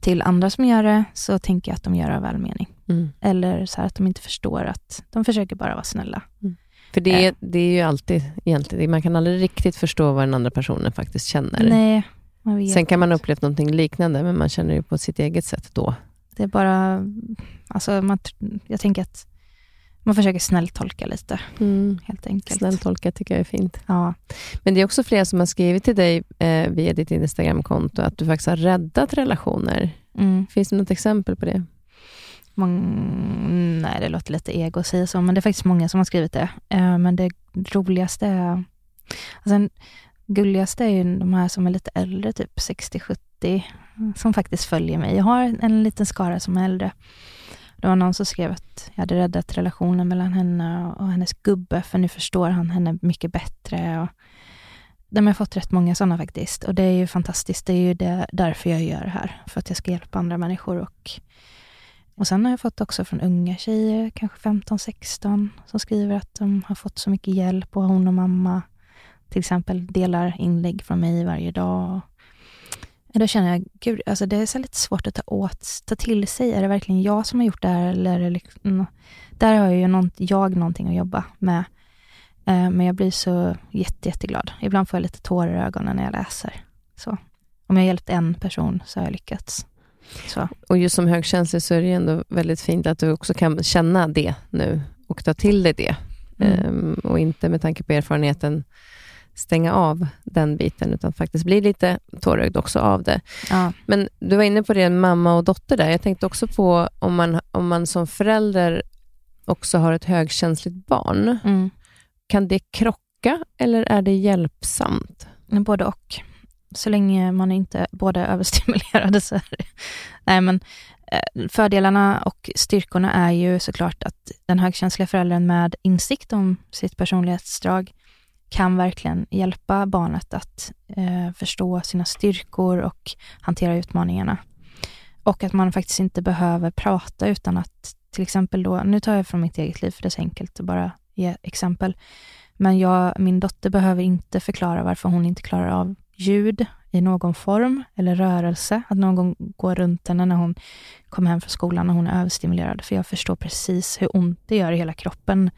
till andra som gör det så tänker jag att de gör det av välmening. Mm. Eller så att de inte förstår att de försöker bara vara snälla. Mm. För det är, eh. det är ju alltid egentligen, man kan aldrig riktigt förstå vad den andra personen faktiskt känner. Nej, Sen kan man ha upplevt någonting liknande, men man känner det på sitt eget sätt då. Det är bara, alltså man, jag tänker att man försöker snälltolka lite, mm. helt enkelt. Snälltolka tycker jag är fint. Ja. Men det är också flera som har skrivit till dig eh, via ditt Instagramkonto, att du faktiskt har räddat relationer. Mm. Finns det något exempel på det? Man, nej, det låter lite ego att säga så, men det är faktiskt många som har skrivit det. Eh, men det roligaste är... Alltså, gulligaste är ju de här som är lite äldre, typ 60-70, som faktiskt följer mig. Jag har en liten skara som är äldre. Det var någon som skrev att jag hade räddat relationen mellan henne och hennes gubbe, för nu förstår han henne mycket bättre. Och de har fått rätt många sådana faktiskt. Och det är ju fantastiskt. Det är ju det, därför jag gör det här. För att jag ska hjälpa andra människor. Och, och sen har jag fått också från unga tjejer, kanske 15-16, som skriver att de har fått så mycket hjälp och hon och mamma till exempel delar inlägg från mig varje dag. Då känner jag, gud, alltså det är så lite svårt att ta, åt, ta till sig. Är det verkligen jag som har gjort det här? Eller liksom, mm, där har ju någon, jag någonting att jobba med. Eh, men jag blir så jätte, jätteglad. Ibland får jag lite tårar i ögonen när jag läser. Så. Om jag har hjälpt en person så har jag lyckats. Så. Och just som högkänslig så är det ändå väldigt fint att du också kan känna det nu och ta till dig det. Mm. Um, och inte med tanke på erfarenheten stänga av den biten, utan faktiskt bli lite tårögd också av det. Ja. Men du var inne på det, mamma och dotter där. Jag tänkte också på om man, om man som förälder också har ett högkänsligt barn, Mm. kan det krocka eller är det hjälpsamt? Både och. Så länge man inte båda är överstimulerade så är det... Nej, men eh, fördelarna och styrkorna är ju såklart att den högkänsliga föräldern med insikt om sitt personlighetsdrag kan verkligen hjälpa barnet att eh, förstå sina styrkor och hantera utmaningarna. Och att man faktiskt inte behöver prata utan att till exempel då, nu tar jag från mitt eget liv för det är så enkelt att bara ge exempel. Men jag, min dotter behöver inte förklara varför hon inte klarar av ljud i någon form eller rörelse. Att någon går runt henne när hon kommer hem från skolan och hon är överstimulerad. För jag förstår precis hur ont det gör i hela kroppen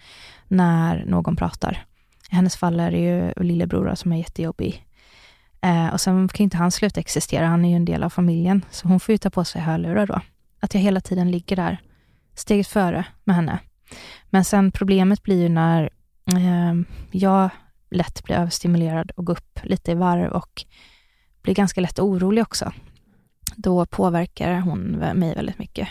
när någon pratar. I hennes fall är det ju lillebror som är jättejobbig. Eh, och sen kan inte han sluta existera, han är ju en del av familjen. Så hon får ju ta på sig hörlurar då. Att jag hela tiden ligger där, steget före med henne. Men sen problemet blir ju när eh, jag lätt blir överstimulerad och går upp lite i varv och blir ganska lätt orolig också. Då påverkar hon mig väldigt mycket.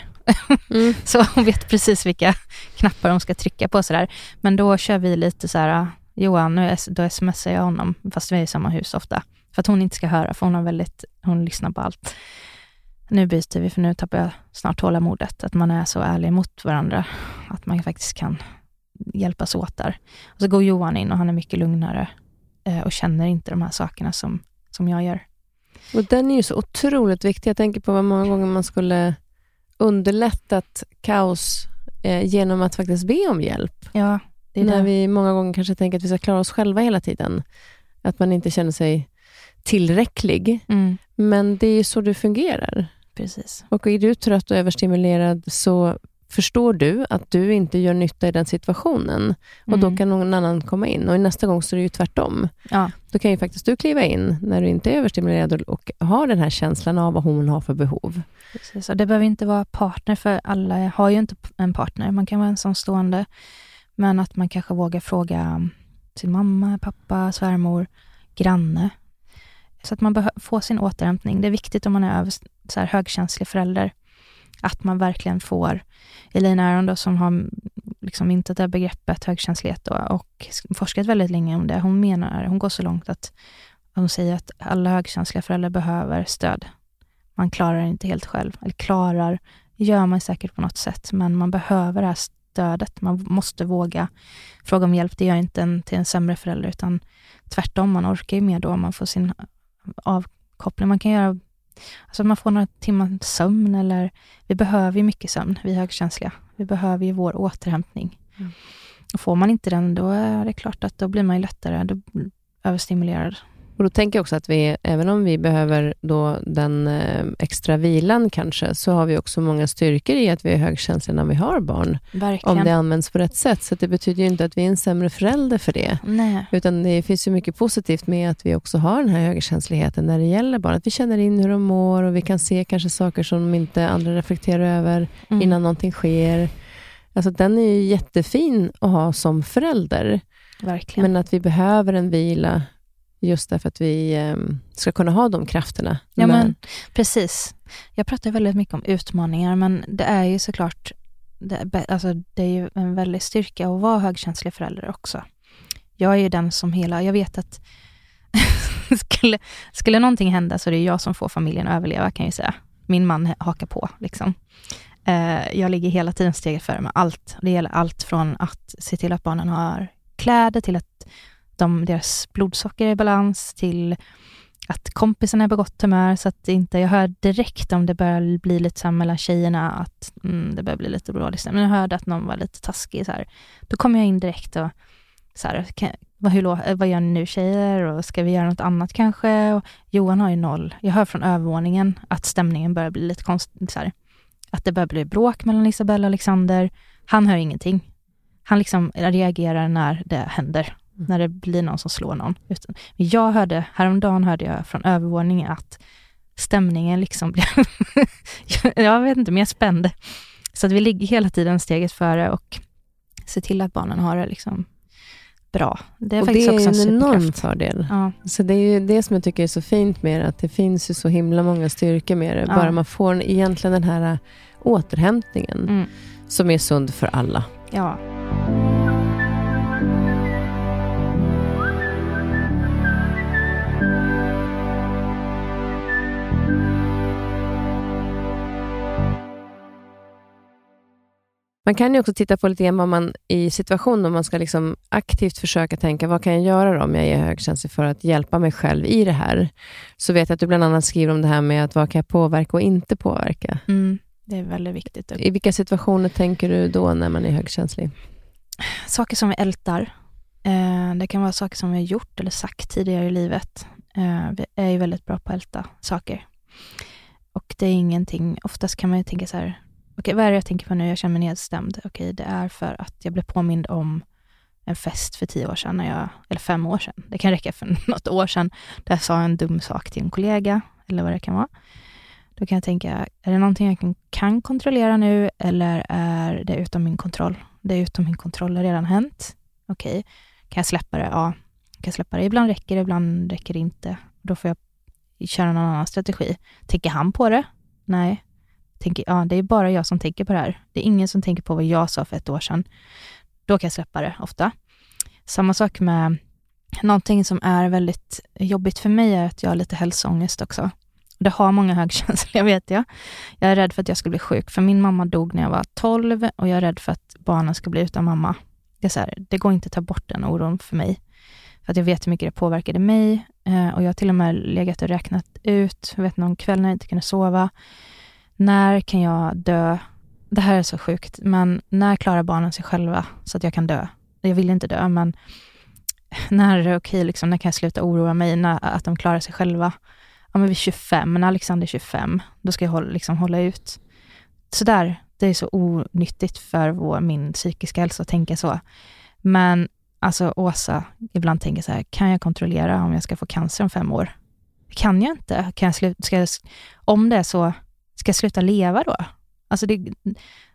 Mm. Så hon vet precis vilka knappar hon ska trycka på sådär. Men då kör vi lite så här, Johan, nu då smsar jag honom, fast vi är i samma hus ofta. För att hon inte ska höra, för hon har väldigt, hon lyssnar på allt. Nu byter vi, för nu tappar jag snart tålamodet. Att man är så ärlig mot varandra, att man faktiskt kan hjälpas åt där. Och så går Johan in och han är mycket lugnare eh, och känner inte de här sakerna som, som jag gör. Och den är ju så otroligt viktig. Jag tänker på vad många gånger man skulle underlättat kaos eh, genom att faktiskt be om hjälp. Ja, det är När det. vi många gånger kanske tänker att vi ska klara oss själva hela tiden. Att man inte känner sig tillräcklig. Mm, Men det är ju så det fungerar. precis. Och är du trött och överstimulerad så förstår du att du inte gör nytta i den situationen. Och Mm. då kan någon annan komma in. Och nästa gång så är det ju tvärtom. Ja, Då kan ju faktiskt du kliva in när du inte är överstimulerad och, och har den här känslan av vad hon har för behov. precis. Och det behöver inte vara partner, för alla har ju inte en partner. Man kan vara ensamstående, men att man kanske vågar fråga sin mamma, pappa, svärmor, granne. Så att man får sin återhämtning. Det är viktigt om man är över, så här högkänslig förälder, att man verkligen får Elina Aron då, som har liksom myntat det här begreppet högkänslighet då, och forskat väldigt länge om det. Hon menar, hon går så långt att hon säger att alla högkänsliga föräldrar behöver stöd. Man klarar det inte helt själv. Eller klarar, gör man säkert på något sätt, men man behöver det här stödet. Man måste våga fråga om hjälp. Det gör inte en till en sämre förälder, utan tvärtom, man orkar ju mer då om man får sin eh, avkoppling. Man kan göra Alltså man får några timmar sömn eller vi behöver ju mycket sömn, vi högkänsliga. Vi behöver ju vår återhämtning. Mm. Och får man inte den, då är det klart att då blir man ju lättare då, överstimulerad. Och då tänker jag också att vi, även om vi behöver då den eh, extra vilan kanske, så har vi också många styrkor i att vi är högkänsliga när vi har barn. Verkligen. Om det används på rätt sätt. Så det betyder ju inte att vi är en sämre förälder för det. Nej. Utan det finns ju mycket positivt med att vi också har den här högkänsligheten när det gäller barn. Att vi känner in hur de mår och vi kan se kanske saker som inte andra reflekterar över Mm. innan någonting sker. Alltså den är ju jättefin att ha som förälder. Verkligen. Men att vi behöver en vila just därför att vi eh, ska kunna ha de krafterna. Ja, men precis. Jag pratar väldigt mycket om utmaningar, men det är ju såklart, det alltså, det är ju en väldig styrka att vara högkänslig förälder också. Jag är ju den som hela, jag vet att skulle, skulle någonting hända så är det jag som får familjen att överleva kan jag ju säga. Min man hakar på liksom. Eh, jag ligger hela tiden steget före med allt. Det gäller allt från att se till att barnen har kläder till att de, deras blodsocker är i balans till att kompisarna är på gott humör så att inte, jag hör direkt om det börjar bli lite så här mellan tjejerna att mm, det börjar bli lite dåligt. Men jag hörde att någon var lite taskig så här. Då kommer jag in direkt och så här, kan, vad, hur, eh, vad gör ni nu tjejer och ska vi göra något annat kanske? Och Johan har ju noll. Jag hör från övervåningen att stämningen börjar bli lite konstig. Så här, att det börjar bli bråk mellan Isabella och Alexander. Han hör ingenting. Han liksom reagerar när det händer när det blir någon som slår någon. Utan, jag hörde, häromdagen hörde jag från övervåningen att stämningen liksom blev, jag vet inte, mer spänd. Så att vi ligger hela tiden steget före och ser till att barnen har det liksom bra. Det är och faktiskt det också en en enorm fördel. Ja, Så det är ju det som jag tycker är så fint med det, att det finns ju så himla många styrkor med det. Ja. Bara man får egentligen den här återhämtningen mm, som är sund för alla. Ja. Man kan ju också titta på lite grann vad man i situation om man ska liksom aktivt försöka tänka, vad kan jag göra då om jag är högkänslig för att hjälpa mig själv i det här? Så vet jag att du bland annat skriver om det här med att vad kan jag påverka och inte påverka? Mm, det är väldigt viktigt. I vilka situationer tänker du då när man är högkänslig? Saker som vi ältar. Eh, det kan vara saker som vi har gjort eller sagt tidigare i livet. Eh, vi är ju väldigt bra på att älta saker. Och det är ingenting, oftast kan man ju tänka så här, okej, vad är det jag tänker på nu? Jag känner mig nedstämd. Okej, det är för att jag blev påmind om en fest för tio år sedan, när jag, eller fem år sedan. Det kan räcka för något år sedan, där jag sa en dum sak till en kollega, eller vad det kan vara. Då kan jag tänka, är det någonting jag kan, kan kontrollera nu, eller är det utom min kontroll? Det är utom min kontroll, det har redan hänt. Okej, kan jag släppa det? Ja, kan jag släppa det? Ibland räcker det, ibland räcker det inte. Då får jag köra någon annan strategi. Tänker han på det? Nej tänker, ja, det är bara jag som tänker på det här. Det är ingen som tänker på vad jag sa för ett år sedan. Då kan jag släppa det ofta. Samma sak med någonting som är väldigt jobbigt för mig är att jag har lite hälsoångest också. Det har många högkänsliga vet jag. Jag är rädd för att jag ska bli sjuk, för min mamma dog när jag var 12 och jag är rädd för att barnen ska bli utan mamma. Det, är så här, det går inte att ta bort den oron för mig. För att jag vet hur mycket det påverkade mig eh, och jag har till och med legat och räknat ut, jag vet någon kväll när jag inte kunde sova, när kan jag dö? Det här är så sjukt, men när klarar barnen sig själva så att jag kan dö? Jag vill inte dö, men när är det okej, liksom, när kan jag sluta oroa mig när, att de klarar sig själva? Ja, men vid 25, när Alexander är 25, då ska jag hålla, liksom, hålla ut. Sådär, det är så onyttigt för vår, min psykiska hälsa att tänka så. Men alltså Åsa, ibland tänker så här, kan jag kontrollera om jag ska få cancer om fem år? Det kan jag inte. Kan jag sluta, ska jag, om det är så, ska jag sluta leva då? Alltså det,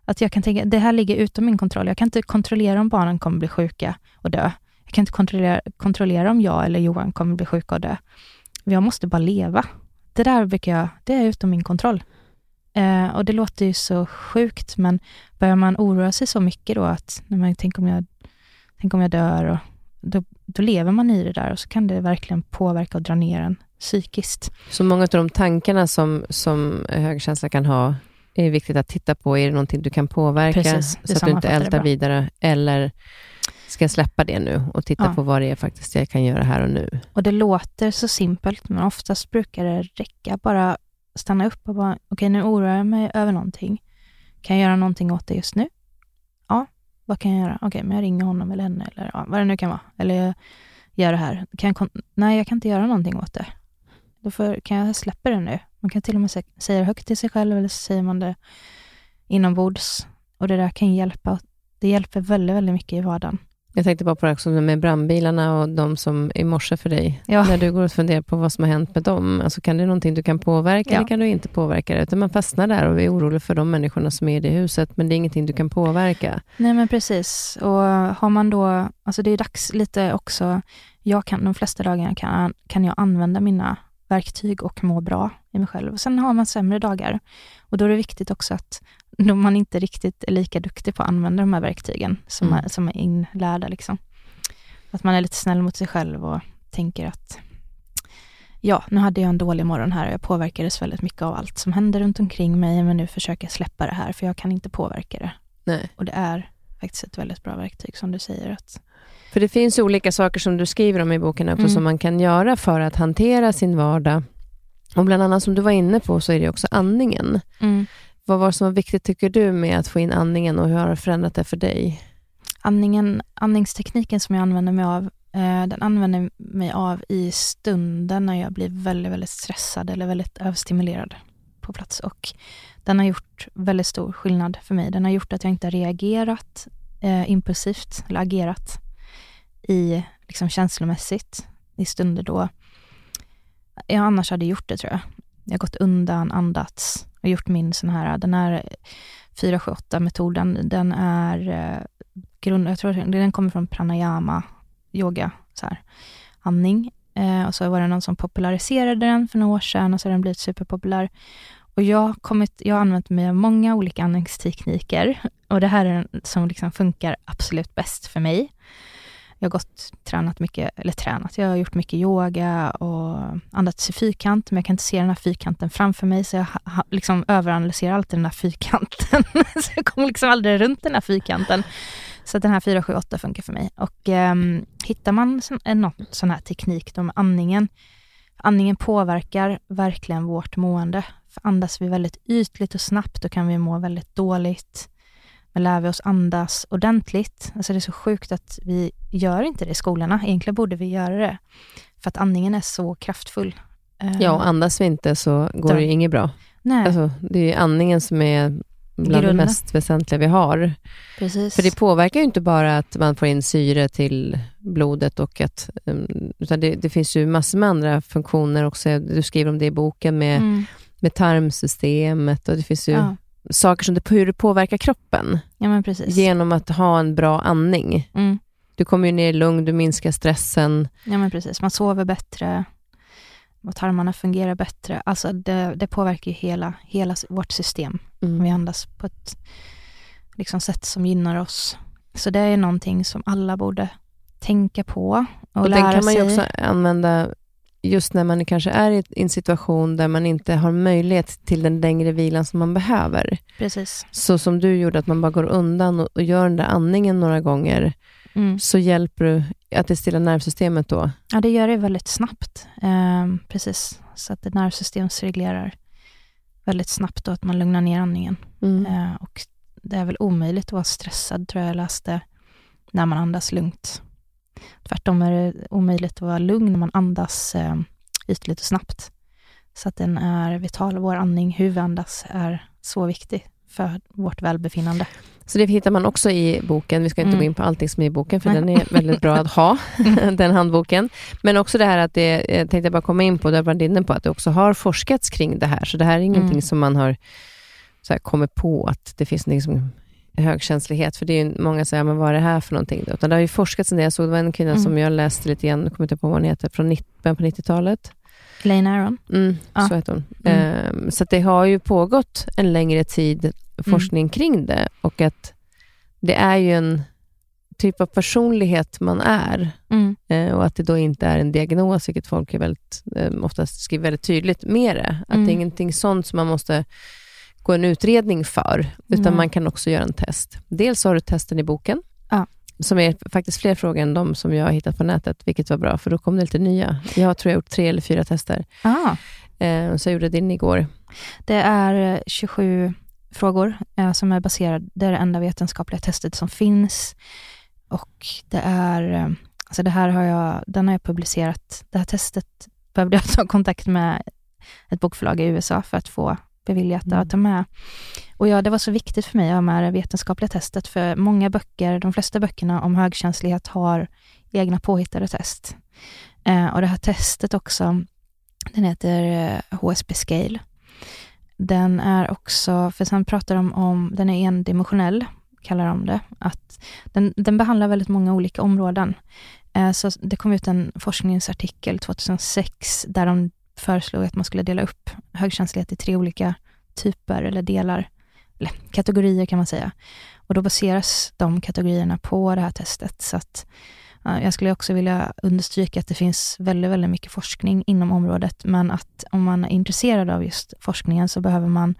att jag kan tänka, det här ligger utom min kontroll. Jag kan inte kontrollera om barnen kommer bli sjuka och dö. Jag kan inte kontrollera, kontrollera om jag eller Johan kommer bli sjuka och dö. Jag måste bara leva. Det där brukar jag, det är utom min kontroll. Eh, och det låter ju så sjukt, men börjar man oroa sig så mycket då att, när man tänker om jag, tänk om jag dör, och, då, då lever man i det där och så kan det verkligen påverka och dra ner en psykiskt. Så många av de tankarna som, som högkänsla kan ha, är viktigt att titta på. Är det någonting du kan påverka, Precis, så att du inte ältar vidare? Eller ska jag släppa det nu och titta ja. på vad det är faktiskt jag kan göra här och nu? Och det låter så simpelt, men oftast brukar det räcka. Bara stanna upp och bara, okej, okay, nu oroar jag mig över någonting. Kan jag göra någonting åt det just nu? Ja, vad kan jag göra? Okej, okay, men jag ringer honom eller henne, eller ja, vad det nu kan vara. Eller jag gör det här. Kan jag Nej, jag kan inte göra någonting åt det. Då får, kan jag släppa det nu. Man kan till och med säga det högt till sig själv eller så säger man det inombords. Och det där kan hjälpa. Det hjälper väldigt, väldigt mycket i vardagen. Jag tänkte bara på det också med brandbilarna och de som i morse för dig. Ja. När du går och funderar på vad som har hänt med dem. Alltså kan det vara någonting du kan påverka ja. eller kan du inte påverka det? Utan man fastnar där och är orolig för de människorna som är i det huset, men det är ingenting du kan påverka. Nej, men precis. Och har man då, alltså det är dags lite också, jag kan, de flesta dagarna kan, kan jag använda mina verktyg och må bra i mig själv. Och sen har man sämre dagar och då är det viktigt också att då man inte riktigt är lika duktig på att använda de här verktygen som, mm. är, som är inlärda. Liksom. Att man är lite snäll mot sig själv och tänker att ja, nu hade jag en dålig morgon här och jag påverkades väldigt mycket av allt som händer runt omkring mig, men nu försöker jag släppa det här, för jag kan inte påverka det. Nej. Och det är faktiskt ett väldigt bra verktyg, som du säger. Att för det finns olika saker som du skriver om i boken också, mm. som man kan göra för att hantera sin vardag. Och bland annat som du var inne på, så är det också andningen. Mm. Vad var det som var viktigt, tycker du, med att få in andningen och hur har det förändrat det för dig? Andningen, andningstekniken som jag använder mig av, eh, den använder mig av i stunden när jag blir väldigt, väldigt stressad eller väldigt överstimulerad på plats. Och den har gjort väldigt stor skillnad för mig. Den har gjort att jag inte har reagerat eh, impulsivt eller agerat i liksom känslomässigt i stunder då jag annars hade gjort det tror jag. Jag har gått undan, andats och gjort min sån här, den här 478-metoden, den är eh, grund, jag tror den kommer från pranayama, yoga, så här, andning. Eh, och så var det någon som populariserade den för några år sedan och så har den blivit superpopulär. och jag har, kommit, jag har använt mig av många olika andningstekniker och det här är den som liksom funkar absolut bäst för mig. Jag har gått, tränat mycket, eller tränat, jag har gjort mycket yoga och andats i fyrkant, men jag kan inte se den här fyrkanten framför mig, så jag ha, liksom överanalyserar alltid den här fyrkanten. så jag kommer liksom aldrig runt den här fyrkanten. Så den här 478 funkar för mig. Och eh, hittar man eh, någon sån här teknik då med andningen, andningen påverkar verkligen vårt mående. För andas vi väldigt ytligt och snabbt, då kan vi må väldigt dåligt. Men lär vi oss andas ordentligt, alltså det är så sjukt att vi gör inte det i skolorna. Egentligen borde vi göra det, för att andningen är så kraftfull. Ja, och andas vi inte så går Då- det inget bra. Nej, Alltså, det är ju andningen som är bland det Grunden. mest väsentliga vi har. precis. För det påverkar ju inte bara att man får in syre till blodet, och att, um, utan det, det finns ju massor med andra funktioner också. Du skriver om det i boken med, mm, med tarmsystemet och det finns ju ja. Saker som det, hur det påverkar kroppen ja, genom att ha en bra andning. Mm, Du kommer ju ner i lugn, du minskar stressen. ja, men precis. Man sover bättre och tarmarna fungerar bättre. Alltså det, det påverkar ju hela, hela vårt system. Mm. Vi andas på ett liksom, sätt som gynnar oss. Så det är någonting som alla borde tänka på och, Och lära den kan man ju sig. också använda just när man kanske är i en situation där man inte har möjlighet till den längre vilan som man behöver. Precis. Så som du gjorde, att man bara går undan och, och gör den där andningen några gånger, Mm. så hjälper du att det stilla nervsystemet då. Ja, det gör det väldigt snabbt. Ehm, precis. Så att det nervsystemsreglerar väldigt snabbt och att man lugnar ner andningen. Mm. Eh, och det är väl omöjligt att vara stressad, tror jag jag läste, när man andas lugnt. Tvärtom är det omöjligt att vara lugn när man andas eh, ytligt och snabbt. Så att den är vital. Vår andning, hur vi andas, är så viktig för vårt välbefinnande. Så det hittar man också i boken. Vi ska inte Mm. gå in på allting som är i boken, för Nej. den är väldigt bra att ha, den handboken. Men också det här att det, jag tänkte bara komma in på, det har varit inne på, att det också har forskats kring det här. Så det här är ingenting Mm. som man har så här, kommit på att det finns någonting som högkänslighet, för det är ju många som säger, men vad är det här för någonting? Då? Utan det har ju forskats en del. Jag såg det var en kvinna Mm. som jag läste lite grann, jag kommer inte på vad hon heter, från 90 början på 90-talet. Elaine Aron. Mm, Ja. Så heter hon. Mm. Ehm, så att det har ju pågått en längre tid forskning kring det och att det är ju en typ av personlighet man är Mm. eh, och att det då inte är en diagnos, vilket folk är väldigt, eh, oftast skriver väldigt tydligt med det. Att Mm. det är ingenting sånt som man måste gå en utredning för, utan Nej. man kan också göra en test. Dels har du testen i boken, Ja. som är faktiskt fler frågor än de som jag har hittat på nätet, vilket var bra, för då kom det lite nya. Jag tror jag har gjort tre eller fyra tester, Ah, eh, så jag gjorde din igår. det är eh, 27 frågor eh, som är baserade, det är det enda vetenskapliga testet som finns. Och det är, eh, alltså det här har jag, den har jag publicerat, det här testet behövde jag ta kontakt med ett bokförlag i USA för att få beviljat Mm. att ta med. Och ja, det var så viktigt för mig att ha med det vetenskapliga testet, för många böcker, de flesta böckerna om högkänslighet har egna påhittade test. Eh, och det här testet också, den heter eh, HSP Scale. Den är också, för sen pratar de om, den är endimensionell, kallar de det. Att den, den behandlar väldigt många olika områden. Eh, så det kom ut en forskningsartikel 2006 där de föreslog att man skulle dela upp högkänslighet i tre olika typer eller delar, eller kategorier kan man säga. Och då baseras de kategorierna på det här testet. Så att Jag skulle också vilja understryka att det finns väldigt, väldigt mycket forskning inom området, men att om man är intresserad av just forskningen så behöver man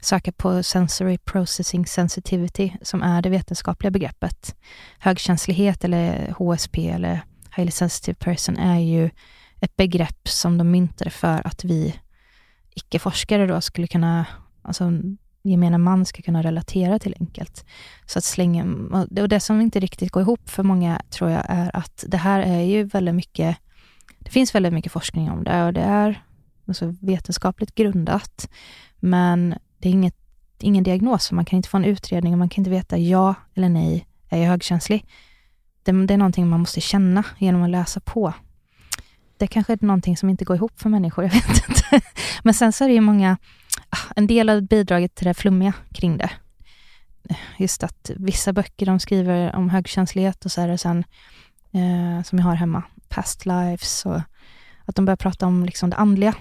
söka på Sensory Processing Sensitivity, som är det vetenskapliga begreppet. Högkänslighet eller HSP eller Highly Sensitive Person är ju ett begrepp som de myntade för att vi icke-forskare då skulle kunna, alltså gemene man ska kunna relatera till enkelt. Så att slänga, och det- som inte riktigt går ihop för många tror jag är att det här är ju väldigt mycket, det finns väldigt mycket forskning om det och det är alltså vetenskapligt grundat. Men det är inget, ingen diagnos, man kan inte få en utredning och man kan inte veta ja eller nej, är jag högkänslig? Det, det är någonting man måste känna genom att läsa på. Det kanske är någonting som inte går ihop för människor, jag vet inte. Men sen så är det ju många, ah, en del av bidraget till det flummiga kring det. Just att vissa böcker de skriver om högkänslighet och så är det sen, eh, som jag har hemma, past lives och att de börjar prata om liksom det andliga.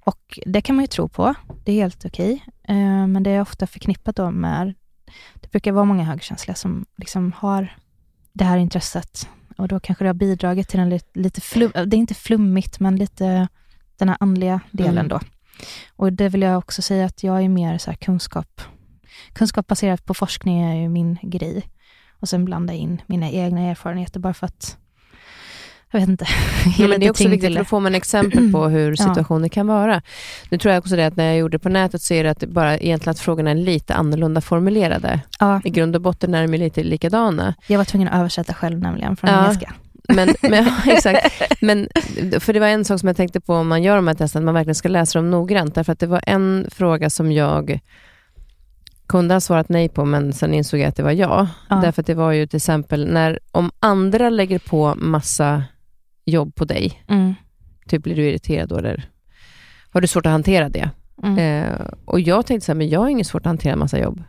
Och det kan man ju tro på, det är helt okej. Eh, men det är ofta förknippat då med, det brukar vara många högkänsliga som liksom har det här intresset. Och då kanske det har bidragit till en lite, lite flum, det är inte flummigt, men lite den här andliga delen Mm. då. Och det vill jag också säga att jag är mer så här kunskap, kunskap baserat på forskning är ju min grej. Och sen blanda in mina egna erfarenheter bara för att, jag vet inte, Ja, men det är också viktigt för då får man exempel på hur Ja. situationer kan vara. Nu tror jag också det att när jag gjorde det på nätet så är det att bara egentligen att frågorna är lite annorlunda formulerade. Ja, I grund och botten är de lite likadana. jag var tvungen att översätta själv nämligen från Ja. engelska. Men, men, ja, exakt. men för det var en sak som jag tänkte på om man gör de här testen, att man verkligen ska läsa dem noggrant. Därför att det var en fråga som jag kunde ha svarat nej på, men sen insåg jag att det var ja. Ja. Därför att det var ju till exempel när, om andra lägger på massa jobb på dig, Mm. typ blir du irriterad då, eller har du svårt att hantera det? Mm. Eh, och jag tänkte så här, men jag har inget svårt att hantera massa jobb.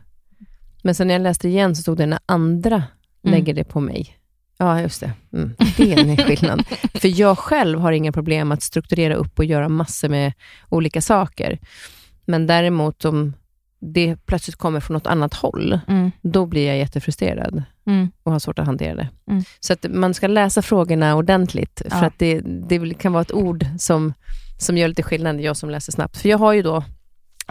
Men sen när jag läste igen så stod det när andra Mm. lägger det på mig. Ja, just det. Mm, det är en skillnad. För jag själv har inga problem att strukturera upp och göra massor med olika saker. Men däremot om det plötsligt kommer från något annat håll, Mm. då blir jag jättefrustrerad Mm. och har svårt att hantera det. Mm. Så att man ska läsa frågorna ordentligt, för Ja. att det, det kan vara ett ord som, som gör lite skillnad, jag som läser snabbt. För jag har ju då,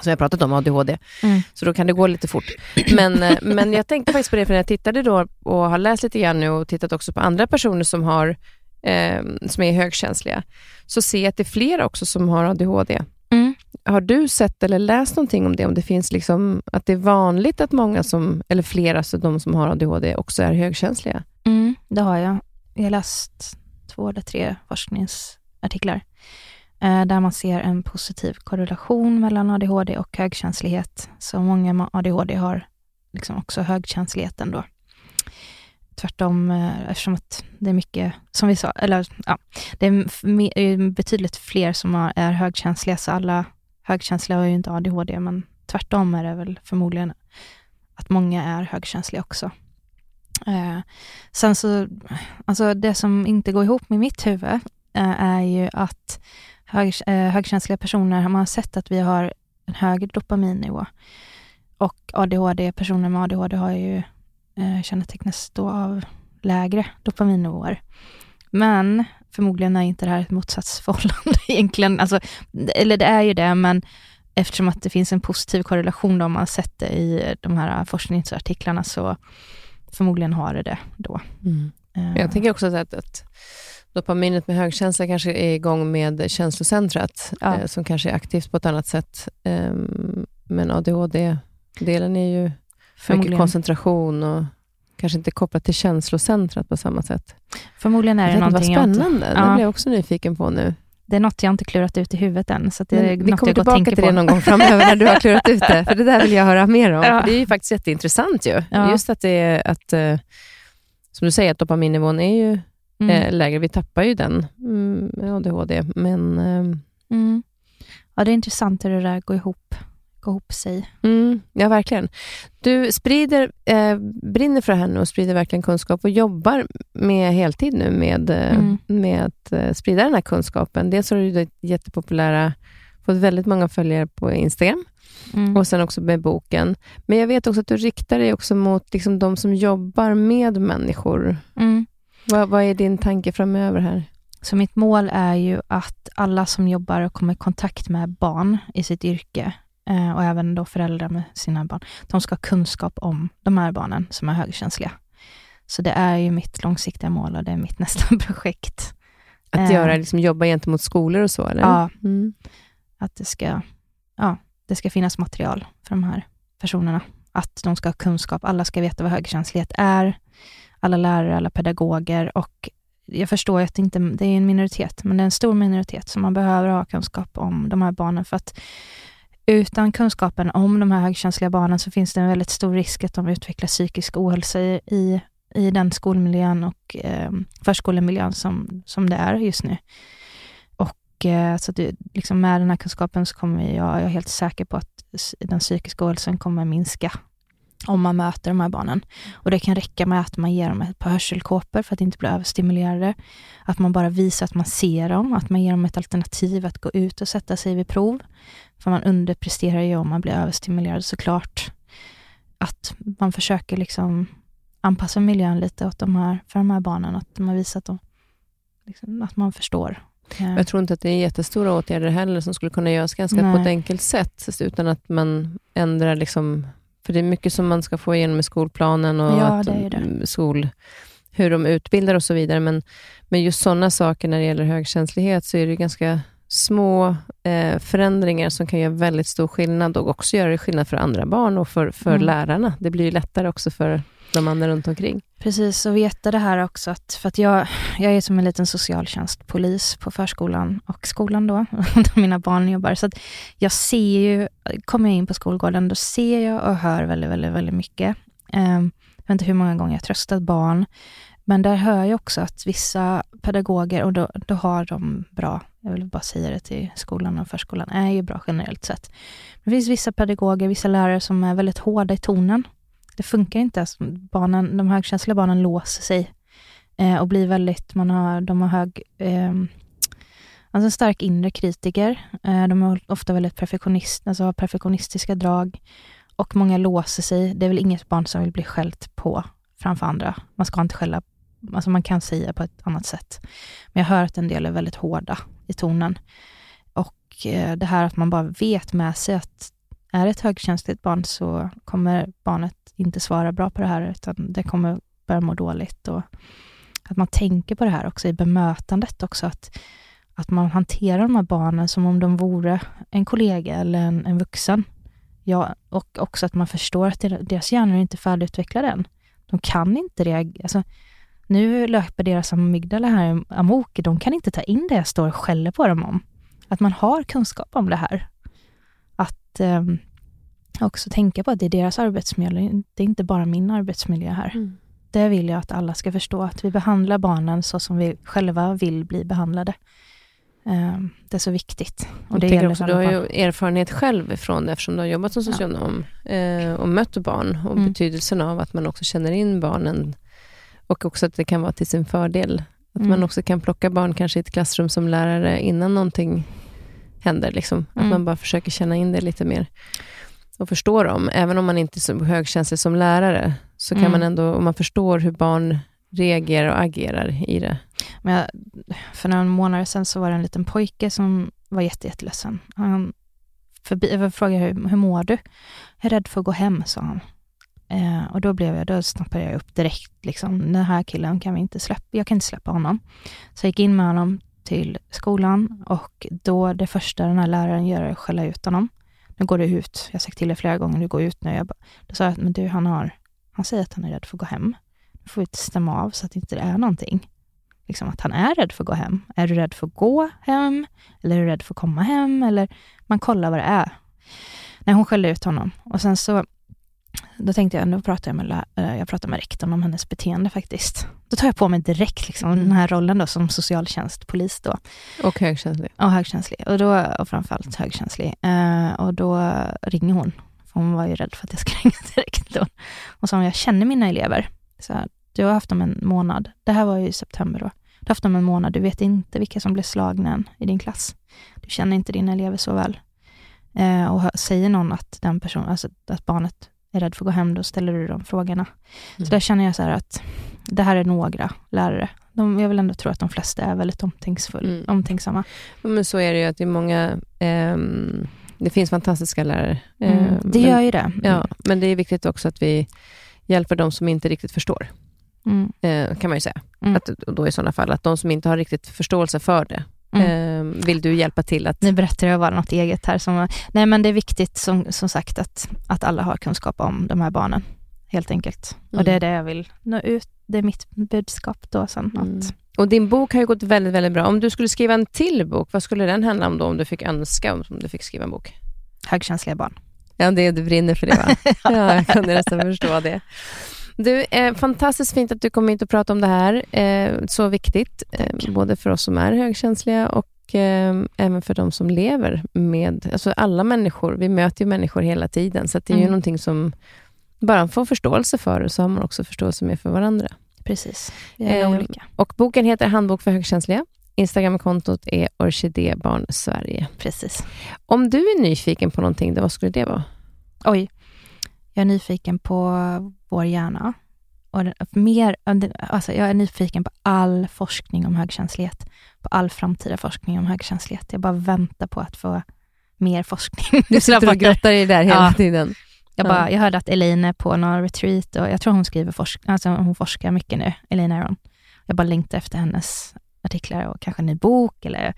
som jag pratat om, ADHD, Mm. så då kan det gå lite fort. Men, eh, men jag tänkte faktiskt på det, för när jag tittade då och har läst lite grann nu och tittat också på andra personer som, har, eh, som är högkänsliga, så ser jag att det är flera också som har ADHD. Har du sett eller läst någonting om det? Om det finns liksom, att det är vanligt att många som, eller flera av de som har ADHD också är högkänsliga? Mm, det har jag. Jag har läst två eller tre forskningsartiklar eh, där man ser en positiv korrelation mellan ADHD och högkänslighet. Så många med ADHD har liksom också högkänsligheten då. Tvärtom, eh, eftersom att det är mycket, som vi sa, eller ja, det är betydligt fler som är högkänsliga, så alla högkänsliga har ju inte ADHD, men tvärtom är det väl förmodligen att många är högkänsliga också. Eh, sen så, alltså det som inte går ihop med mitt huvud eh, är ju att hög, eh, högkänsliga personer, man har sett att vi har en högre dopaminnivå. Och ADHD, personer med ADHD har ju eh, kännetecknas då av lägre dopaminnivåer. Men förmodligen är inte det här ett motsatsförhållande egentligen. Alltså, eller det är ju det, men eftersom att det finns en positiv korrelation om man har sett det i de här forskningsartiklarna, så förmodligen har det det då. Eh, Jag tänker också att, att dopaminet med högkänsla kanske är igång med känslocentrat, Ja. eh, som kanske är aktivt på ett annat sätt. Ehm, men ADHD-delen är ju mycket koncentration och kanske inte kopplat till känslocentrat på samma sätt. förmodligen är det inte, någonting vad jag inte, spännande, det Ja. blir jag också nyfiken på nu. det är något jag inte klurat ut i huvudet än, så det är Men vi kommer tillbaka till på. det någon gång framöver när du har klurat ut det, för det där vill jag höra mer om. Ja. Det är ju faktiskt jätteintressant ju. Ja. Just att det är att, eh, som du säger, att dopaminnivån är ju Mm. eh, lägre. Vi tappar ju den mm, med ADHD, men ehm, Mm. Ja, det är intressant hur det där går ihop, går ihop sig. Mm, ja, verkligen. Du sprider, eh, brinner för det här nu och sprider verkligen kunskap och jobbar med heltid nu med, eh, Mm. med att eh, sprida den här kunskapen. Dels har du jättepopulära, fått väldigt många följare på Instagram Mm. och sen också med boken. Men jag vet också att du riktar dig också mot liksom, de som jobbar med människor. Mm. Vad, vad är din tanke framöver här? Så mitt mål är ju att alla som jobbar och kommer i kontakt med barn i sitt yrke eh, och även då föräldrar med sina barn, de ska ha kunskap om de här barnen som är högkänsliga. Så det är ju mitt långsiktiga mål och det är mitt nästa projekt. Att Eh. göra, liksom, jobba gentemot skolor och så? Eller? Ja, Mm. att det ska, ja, det ska finnas material för de här personerna. Att de ska ha kunskap, alla ska veta vad högkänslighet är. Alla lärare, alla pedagoger och jag förstår ju att det inte det är en minoritet, men det är en stor minoritet, så man behöver ha kunskap om de här barnen för att utan kunskapen om de här högkänsliga barnen så finns det en väldigt stor risk att de utvecklar psykisk ohälsa i, i, i den skolmiljön och eh, förskolemiljön som, som det är just nu. Och eh, så att liksom med den här kunskapen så kommer jag, jag är helt säker på att den psykiska ohälsan kommer minska. om man möter de här barnen. Och det kan räcka med att man ger dem ett par hörselkåpor för att inte bli överstimulerade. Att man bara visar att man ser dem, att man ger dem ett alternativ att gå ut och sätta sig vid prov. För man underpresterar ju om man blir överstimulerad såklart. Att man försöker liksom anpassa miljön lite åt de här, för de här barnen, att man visar att, de, liksom, att man förstår. Jag tror inte att det är jättestora åtgärder heller som skulle kunna göras ganska Nej. på ett enkelt sätt, utan att man ändrar liksom för det är mycket som man ska få igenom i skolplanen och ja, det det. skol, hur de utbildar och så vidare. Men, men just sådana saker när det gäller högkänslighet, så är det ganska små eh, förändringar som kan göra väldigt stor skillnad och också göra skillnad för andra barn och för, för mm. lärarna. Det blir ju lättare också för de andra runt omkring. Precis, och veta det här också, att, för att jag, jag är som en liten socialtjänstpolis på förskolan och skolan då, där mina barn jobbar. Så att jag ser ju, kommer jag in på skolgården, då ser jag och hör väldigt, väldigt, väldigt mycket. Um, jag vet inte hur många gånger jag tröstat barn, men där hör jag också att vissa pedagoger, och då, då har de bra, jag vill bara säga det till skolan och förskolan, är ju bra generellt sett. Men det finns vissa pedagoger, vissa lärare som är väldigt hårda i tonen det funkar inte. Alltså, barnen, de högkänsliga barnen låser sig eh, och blir väldigt, man har, de har hög, eh, alltså en stark inre kritiker. Eh, de är ofta väldigt perfektionist, alltså har perfektionistiska drag och många låser sig. Det är väl inget barn som vill bli skällt på framför andra. Man ska inte skälla, alltså man kan säga på ett annat sätt. Men jag hör att en del är väldigt hårda i tonen. Och eh, det här att man bara vet med sig att är det ett högkänsligt barn så kommer barnet inte svara bra på det här, utan det kommer börja må dåligt. Och att man tänker på det här också i bemötandet också, att, att man hanterar de här barnen som om de vore en kollega eller en, en vuxen. Ja, och också att man förstår att deras hjärnor är inte färdigutvecklade än. De kan inte reagera. Alltså, nu löper deras amygdala här amok. De kan inte ta in det jag står och skäller på dem om. Att man har kunskap om det här. Att um, också tänka på att det är deras arbetsmiljö, det är inte bara min arbetsmiljö här. Mm. Det vill jag att alla ska förstå, att vi behandlar barnen så som vi själva vill bli behandlade. Um, det är så viktigt. Och det gäller också, du har ju erfarenhet själv ifrån det, eftersom du har jobbat som socionom ja. eh, och mött barn och mm. betydelsen av att man också känner in barnen och också att det kan vara till sin fördel. Att mm. man också kan plocka barn kanske i ett klassrum som lärare innan någonting händer. Liksom. Att mm. man bara försöker känna in det lite mer och förstå dem. Även om man inte är så högkänslig som lärare, så kan mm. man ändå, om man förstår hur barn reagerar och agerar i det. Men jag, för några månader sedan så var det en liten pojke som var jätte, jätteledsen. Han förbi, jag frågade hur, hur mår du? Jag är rädd för att gå hem, sa han. Eh, och då blev jag, då snappade jag upp direkt, liksom, den här killen kan vi inte släppa, jag kan inte släppa honom. Så jag gick in med honom till skolan och då det första den här läraren gör är att skälla ut honom nu går du ut. Jag har sagt till dig flera gånger, du går ut nu. Jag bara, då sa jag, men du, han, har, han säger att han är rädd för att gå hem. Nu får vi stämma av så att det inte är någonting. Liksom att han är rädd för att gå hem. Är du rädd för att gå hem? Eller är du rädd för att komma hem? Eller man kollar vad det är. Nej, hon skällde ut honom. Och sen så då tänkte jag, nu pratar jag med, eh, jag pratar med rektorn om hennes beteende faktiskt. Då tar jag på mig direkt liksom, mm. den här rollen då som socialtjänstpolis. Då. Och högkänslig. Och högkänslig. Och, då, och framförallt högkänslig. Uh, och då ringer hon. För hon var ju rädd för att jag skulle ringa till rektorn. Och sa, jag känner mina elever. Så här, du har haft dem en månad. Det här var ju i september då. Du har haft dem en månad. Du vet inte vilka som blev slagna än i din klass. Du känner inte dina elever så väl. Uh, och säger någon att den personen, alltså att barnet är rädd för att gå hem, då ställer du de frågorna. Mm. Så där känner jag så att det här är några lärare. De, jag vill ändå tro att de flesta är väldigt omtänkfull, mm. omtänksamma. Men så är det ju att det är många, eh, det finns fantastiska lärare. Mm, det men, gör ju det. Ja, men det är viktigt också att vi hjälper de som inte riktigt förstår. Mm. Eh, kan man ju säga. Mm. Att, då i sådana fall, att de som inte har riktigt förståelse för det, Mm. Eh, vill du hjälpa till att... Nu berättar jag bara något eget här. Som, nej men det är viktigt som, som sagt att, att alla har kunskap om de här barnen. Helt enkelt. Mm. Och det är det jag vill nå ut. Det är mitt budskap då sen. Mm. Att... Och din bok har ju gått väldigt, väldigt bra. Om du skulle skriva en till bok, vad skulle den handla om då? Om du fick önska om du fick skriva en bok? Högkänsliga barn. Ja, det, du brinner för det va? ja, jag kunde nästan förstå det. Du, eh, fantastiskt fint att du kom hit och pratade om det här. Eh, så viktigt, eh, både för oss som är högkänsliga och eh, även för de som lever med... Alltså alla människor, vi möter ju människor hela tiden, så det är mm. ju någonting som bara få förståelse för det, så har man också förståelse med för varandra. Precis, vi är Eh, olika. Och boken heter Handbok för högkänsliga. Instagramkontot är Orkidébarn Sverige. Precis. Om du är nyfiken på någonting, då vad skulle det vara? Oj, jag är nyfiken på vår hjärna. Och den, mer, alltså jag är nyfiken på all forskning om högkänslighet. På all framtida forskning om högkänslighet. Jag bara väntar på att få mer forskning. Du sitter och grottar i det där hela Ja. tiden. Jag, Ja. bara, jag hörde att Elaine är på någon retreat och jag tror hon skriver forsk alltså hon forskar mycket nu, Elaine Aron. Jag bara längtar efter hennes artiklar och kanske en ny bok eller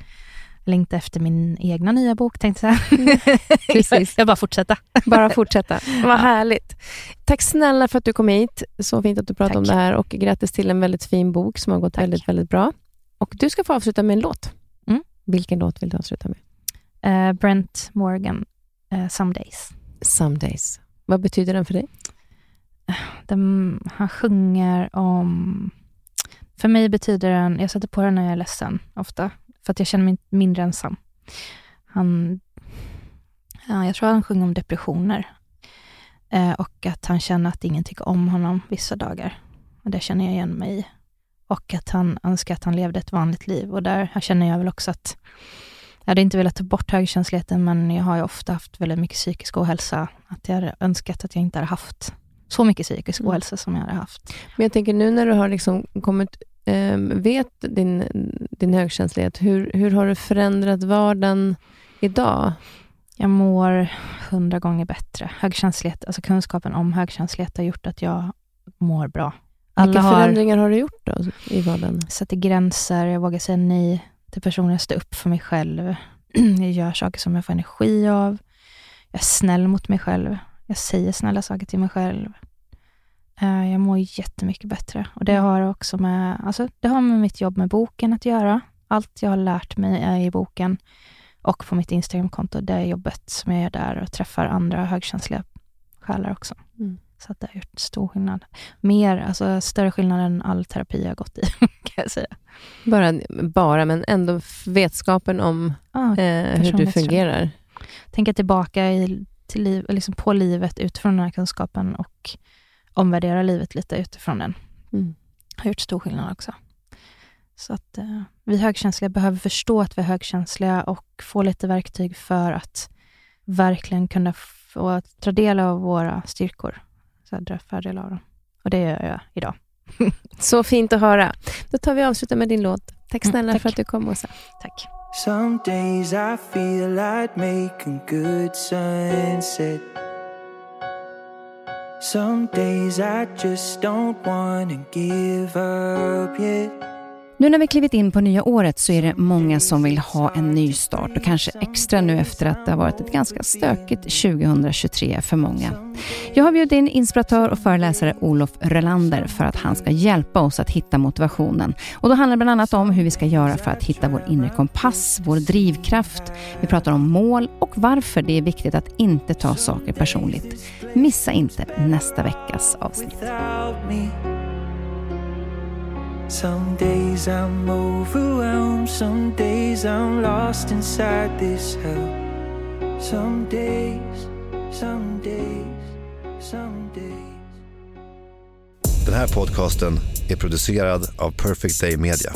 längtar efter min egna nya bok, tänkte jag säga. Precis. jag bara fortsätta. Bara fortsätta. Vad härligt. Tack snälla för att du kom hit. Så fint att du pratade om Tack. det här och grattis till en väldigt fin bok som har gått Tack. väldigt, väldigt bra. Och du ska få avsluta med en låt. Mm. Vilken låt vill du avsluta med? Eh, Brent Morgan, eh, Some Days. Some days. Vad betyder den för dig? Den, han sjunger om... För mig betyder den... Jag sätter på den när jag är ledsen, ofta. För att jag känner mig mindre ensam. Han... Ja, jag tror han sjunger om depressioner. Eh, och att han känner att ingen tycker om honom vissa dagar. Och det känner jag igen mig i. Och att han önskar att han levde ett vanligt liv. Och där känner jag väl också att jag hade inte velat ta bort högkänsligheten, men jag har ju ofta haft väldigt mycket psykisk ohälsa. Att jag hade önskat att jag inte hade haft så mycket psykisk Mm. ohälsa som jag hade haft. Men jag tänker nu när du har liksom kommit, vet din, din högkänslighet, hur, hur har du förändrat vardagen idag? Jag mår hundra gånger bättre. Högkänslighet, alltså kunskapen om högkänslighet har gjort att jag mår bra. Alla Vilka har förändringar har du gjort då i vardagen? sätter gränser, jag vågar säga nej till personer, jag står upp för mig själv. Jag gör saker som jag får energi av. Jag är snäll mot mig själv. Jag säger snälla saker till mig själv. Eh, Jag mår jättemycket bättre. Och det har också med, alltså, det har med mitt jobb med boken att göra. Allt jag har lärt mig är i boken och på mitt Instagramkonto. Det är jobbet som jag gör där och träffar andra högkänsliga själar också. Mm. Så att det har gjort stor skillnad. Mer, alltså större skillnad än all terapi jag har gått i, kan jag säga. Bara, bara men ändå vetskapen om Ja, eh, hur du fungerar. tänka tillbaka i, till liv, liksom på livet utifrån den här kunskapen och omvärdera livet lite utifrån den. Mm. Har gjort stor skillnad också. Så att eh, vi högkänsliga behöver förstå att vi är högkänsliga och få lite verktyg för att verkligen kunna få ta del av våra styrkor. Så här, dra fördel av dem. Och det gör jag idag. Så fint att höra. Då tar vi och avslutar med din låt. Tack Mm, snälla tack. för att du kom, Åsa. Tack. Some days I feel make a good sunset. Some days I just don't wanna give up yet. Nu när vi klivit in på nya året så är det många som vill ha en ny start och kanske extra nu efter att det har varit ett ganska stökigt 2023 för många. Jag har bjudit in inspiratör och föreläsare Olof Rölander för att han ska hjälpa oss att hitta motivationen. Och då handlar det bland annat om hur vi ska göra för att hitta vår inre kompass, vår drivkraft. Vi pratar om mål och varför det är viktigt att inte ta saker personligt. Missa inte nästa veckas avsnitt. Some days I'm overwhelmed, some days I'm lost inside this hell. Some days, some days, some days. Den här podcasten är producerad av Perfect Day Media.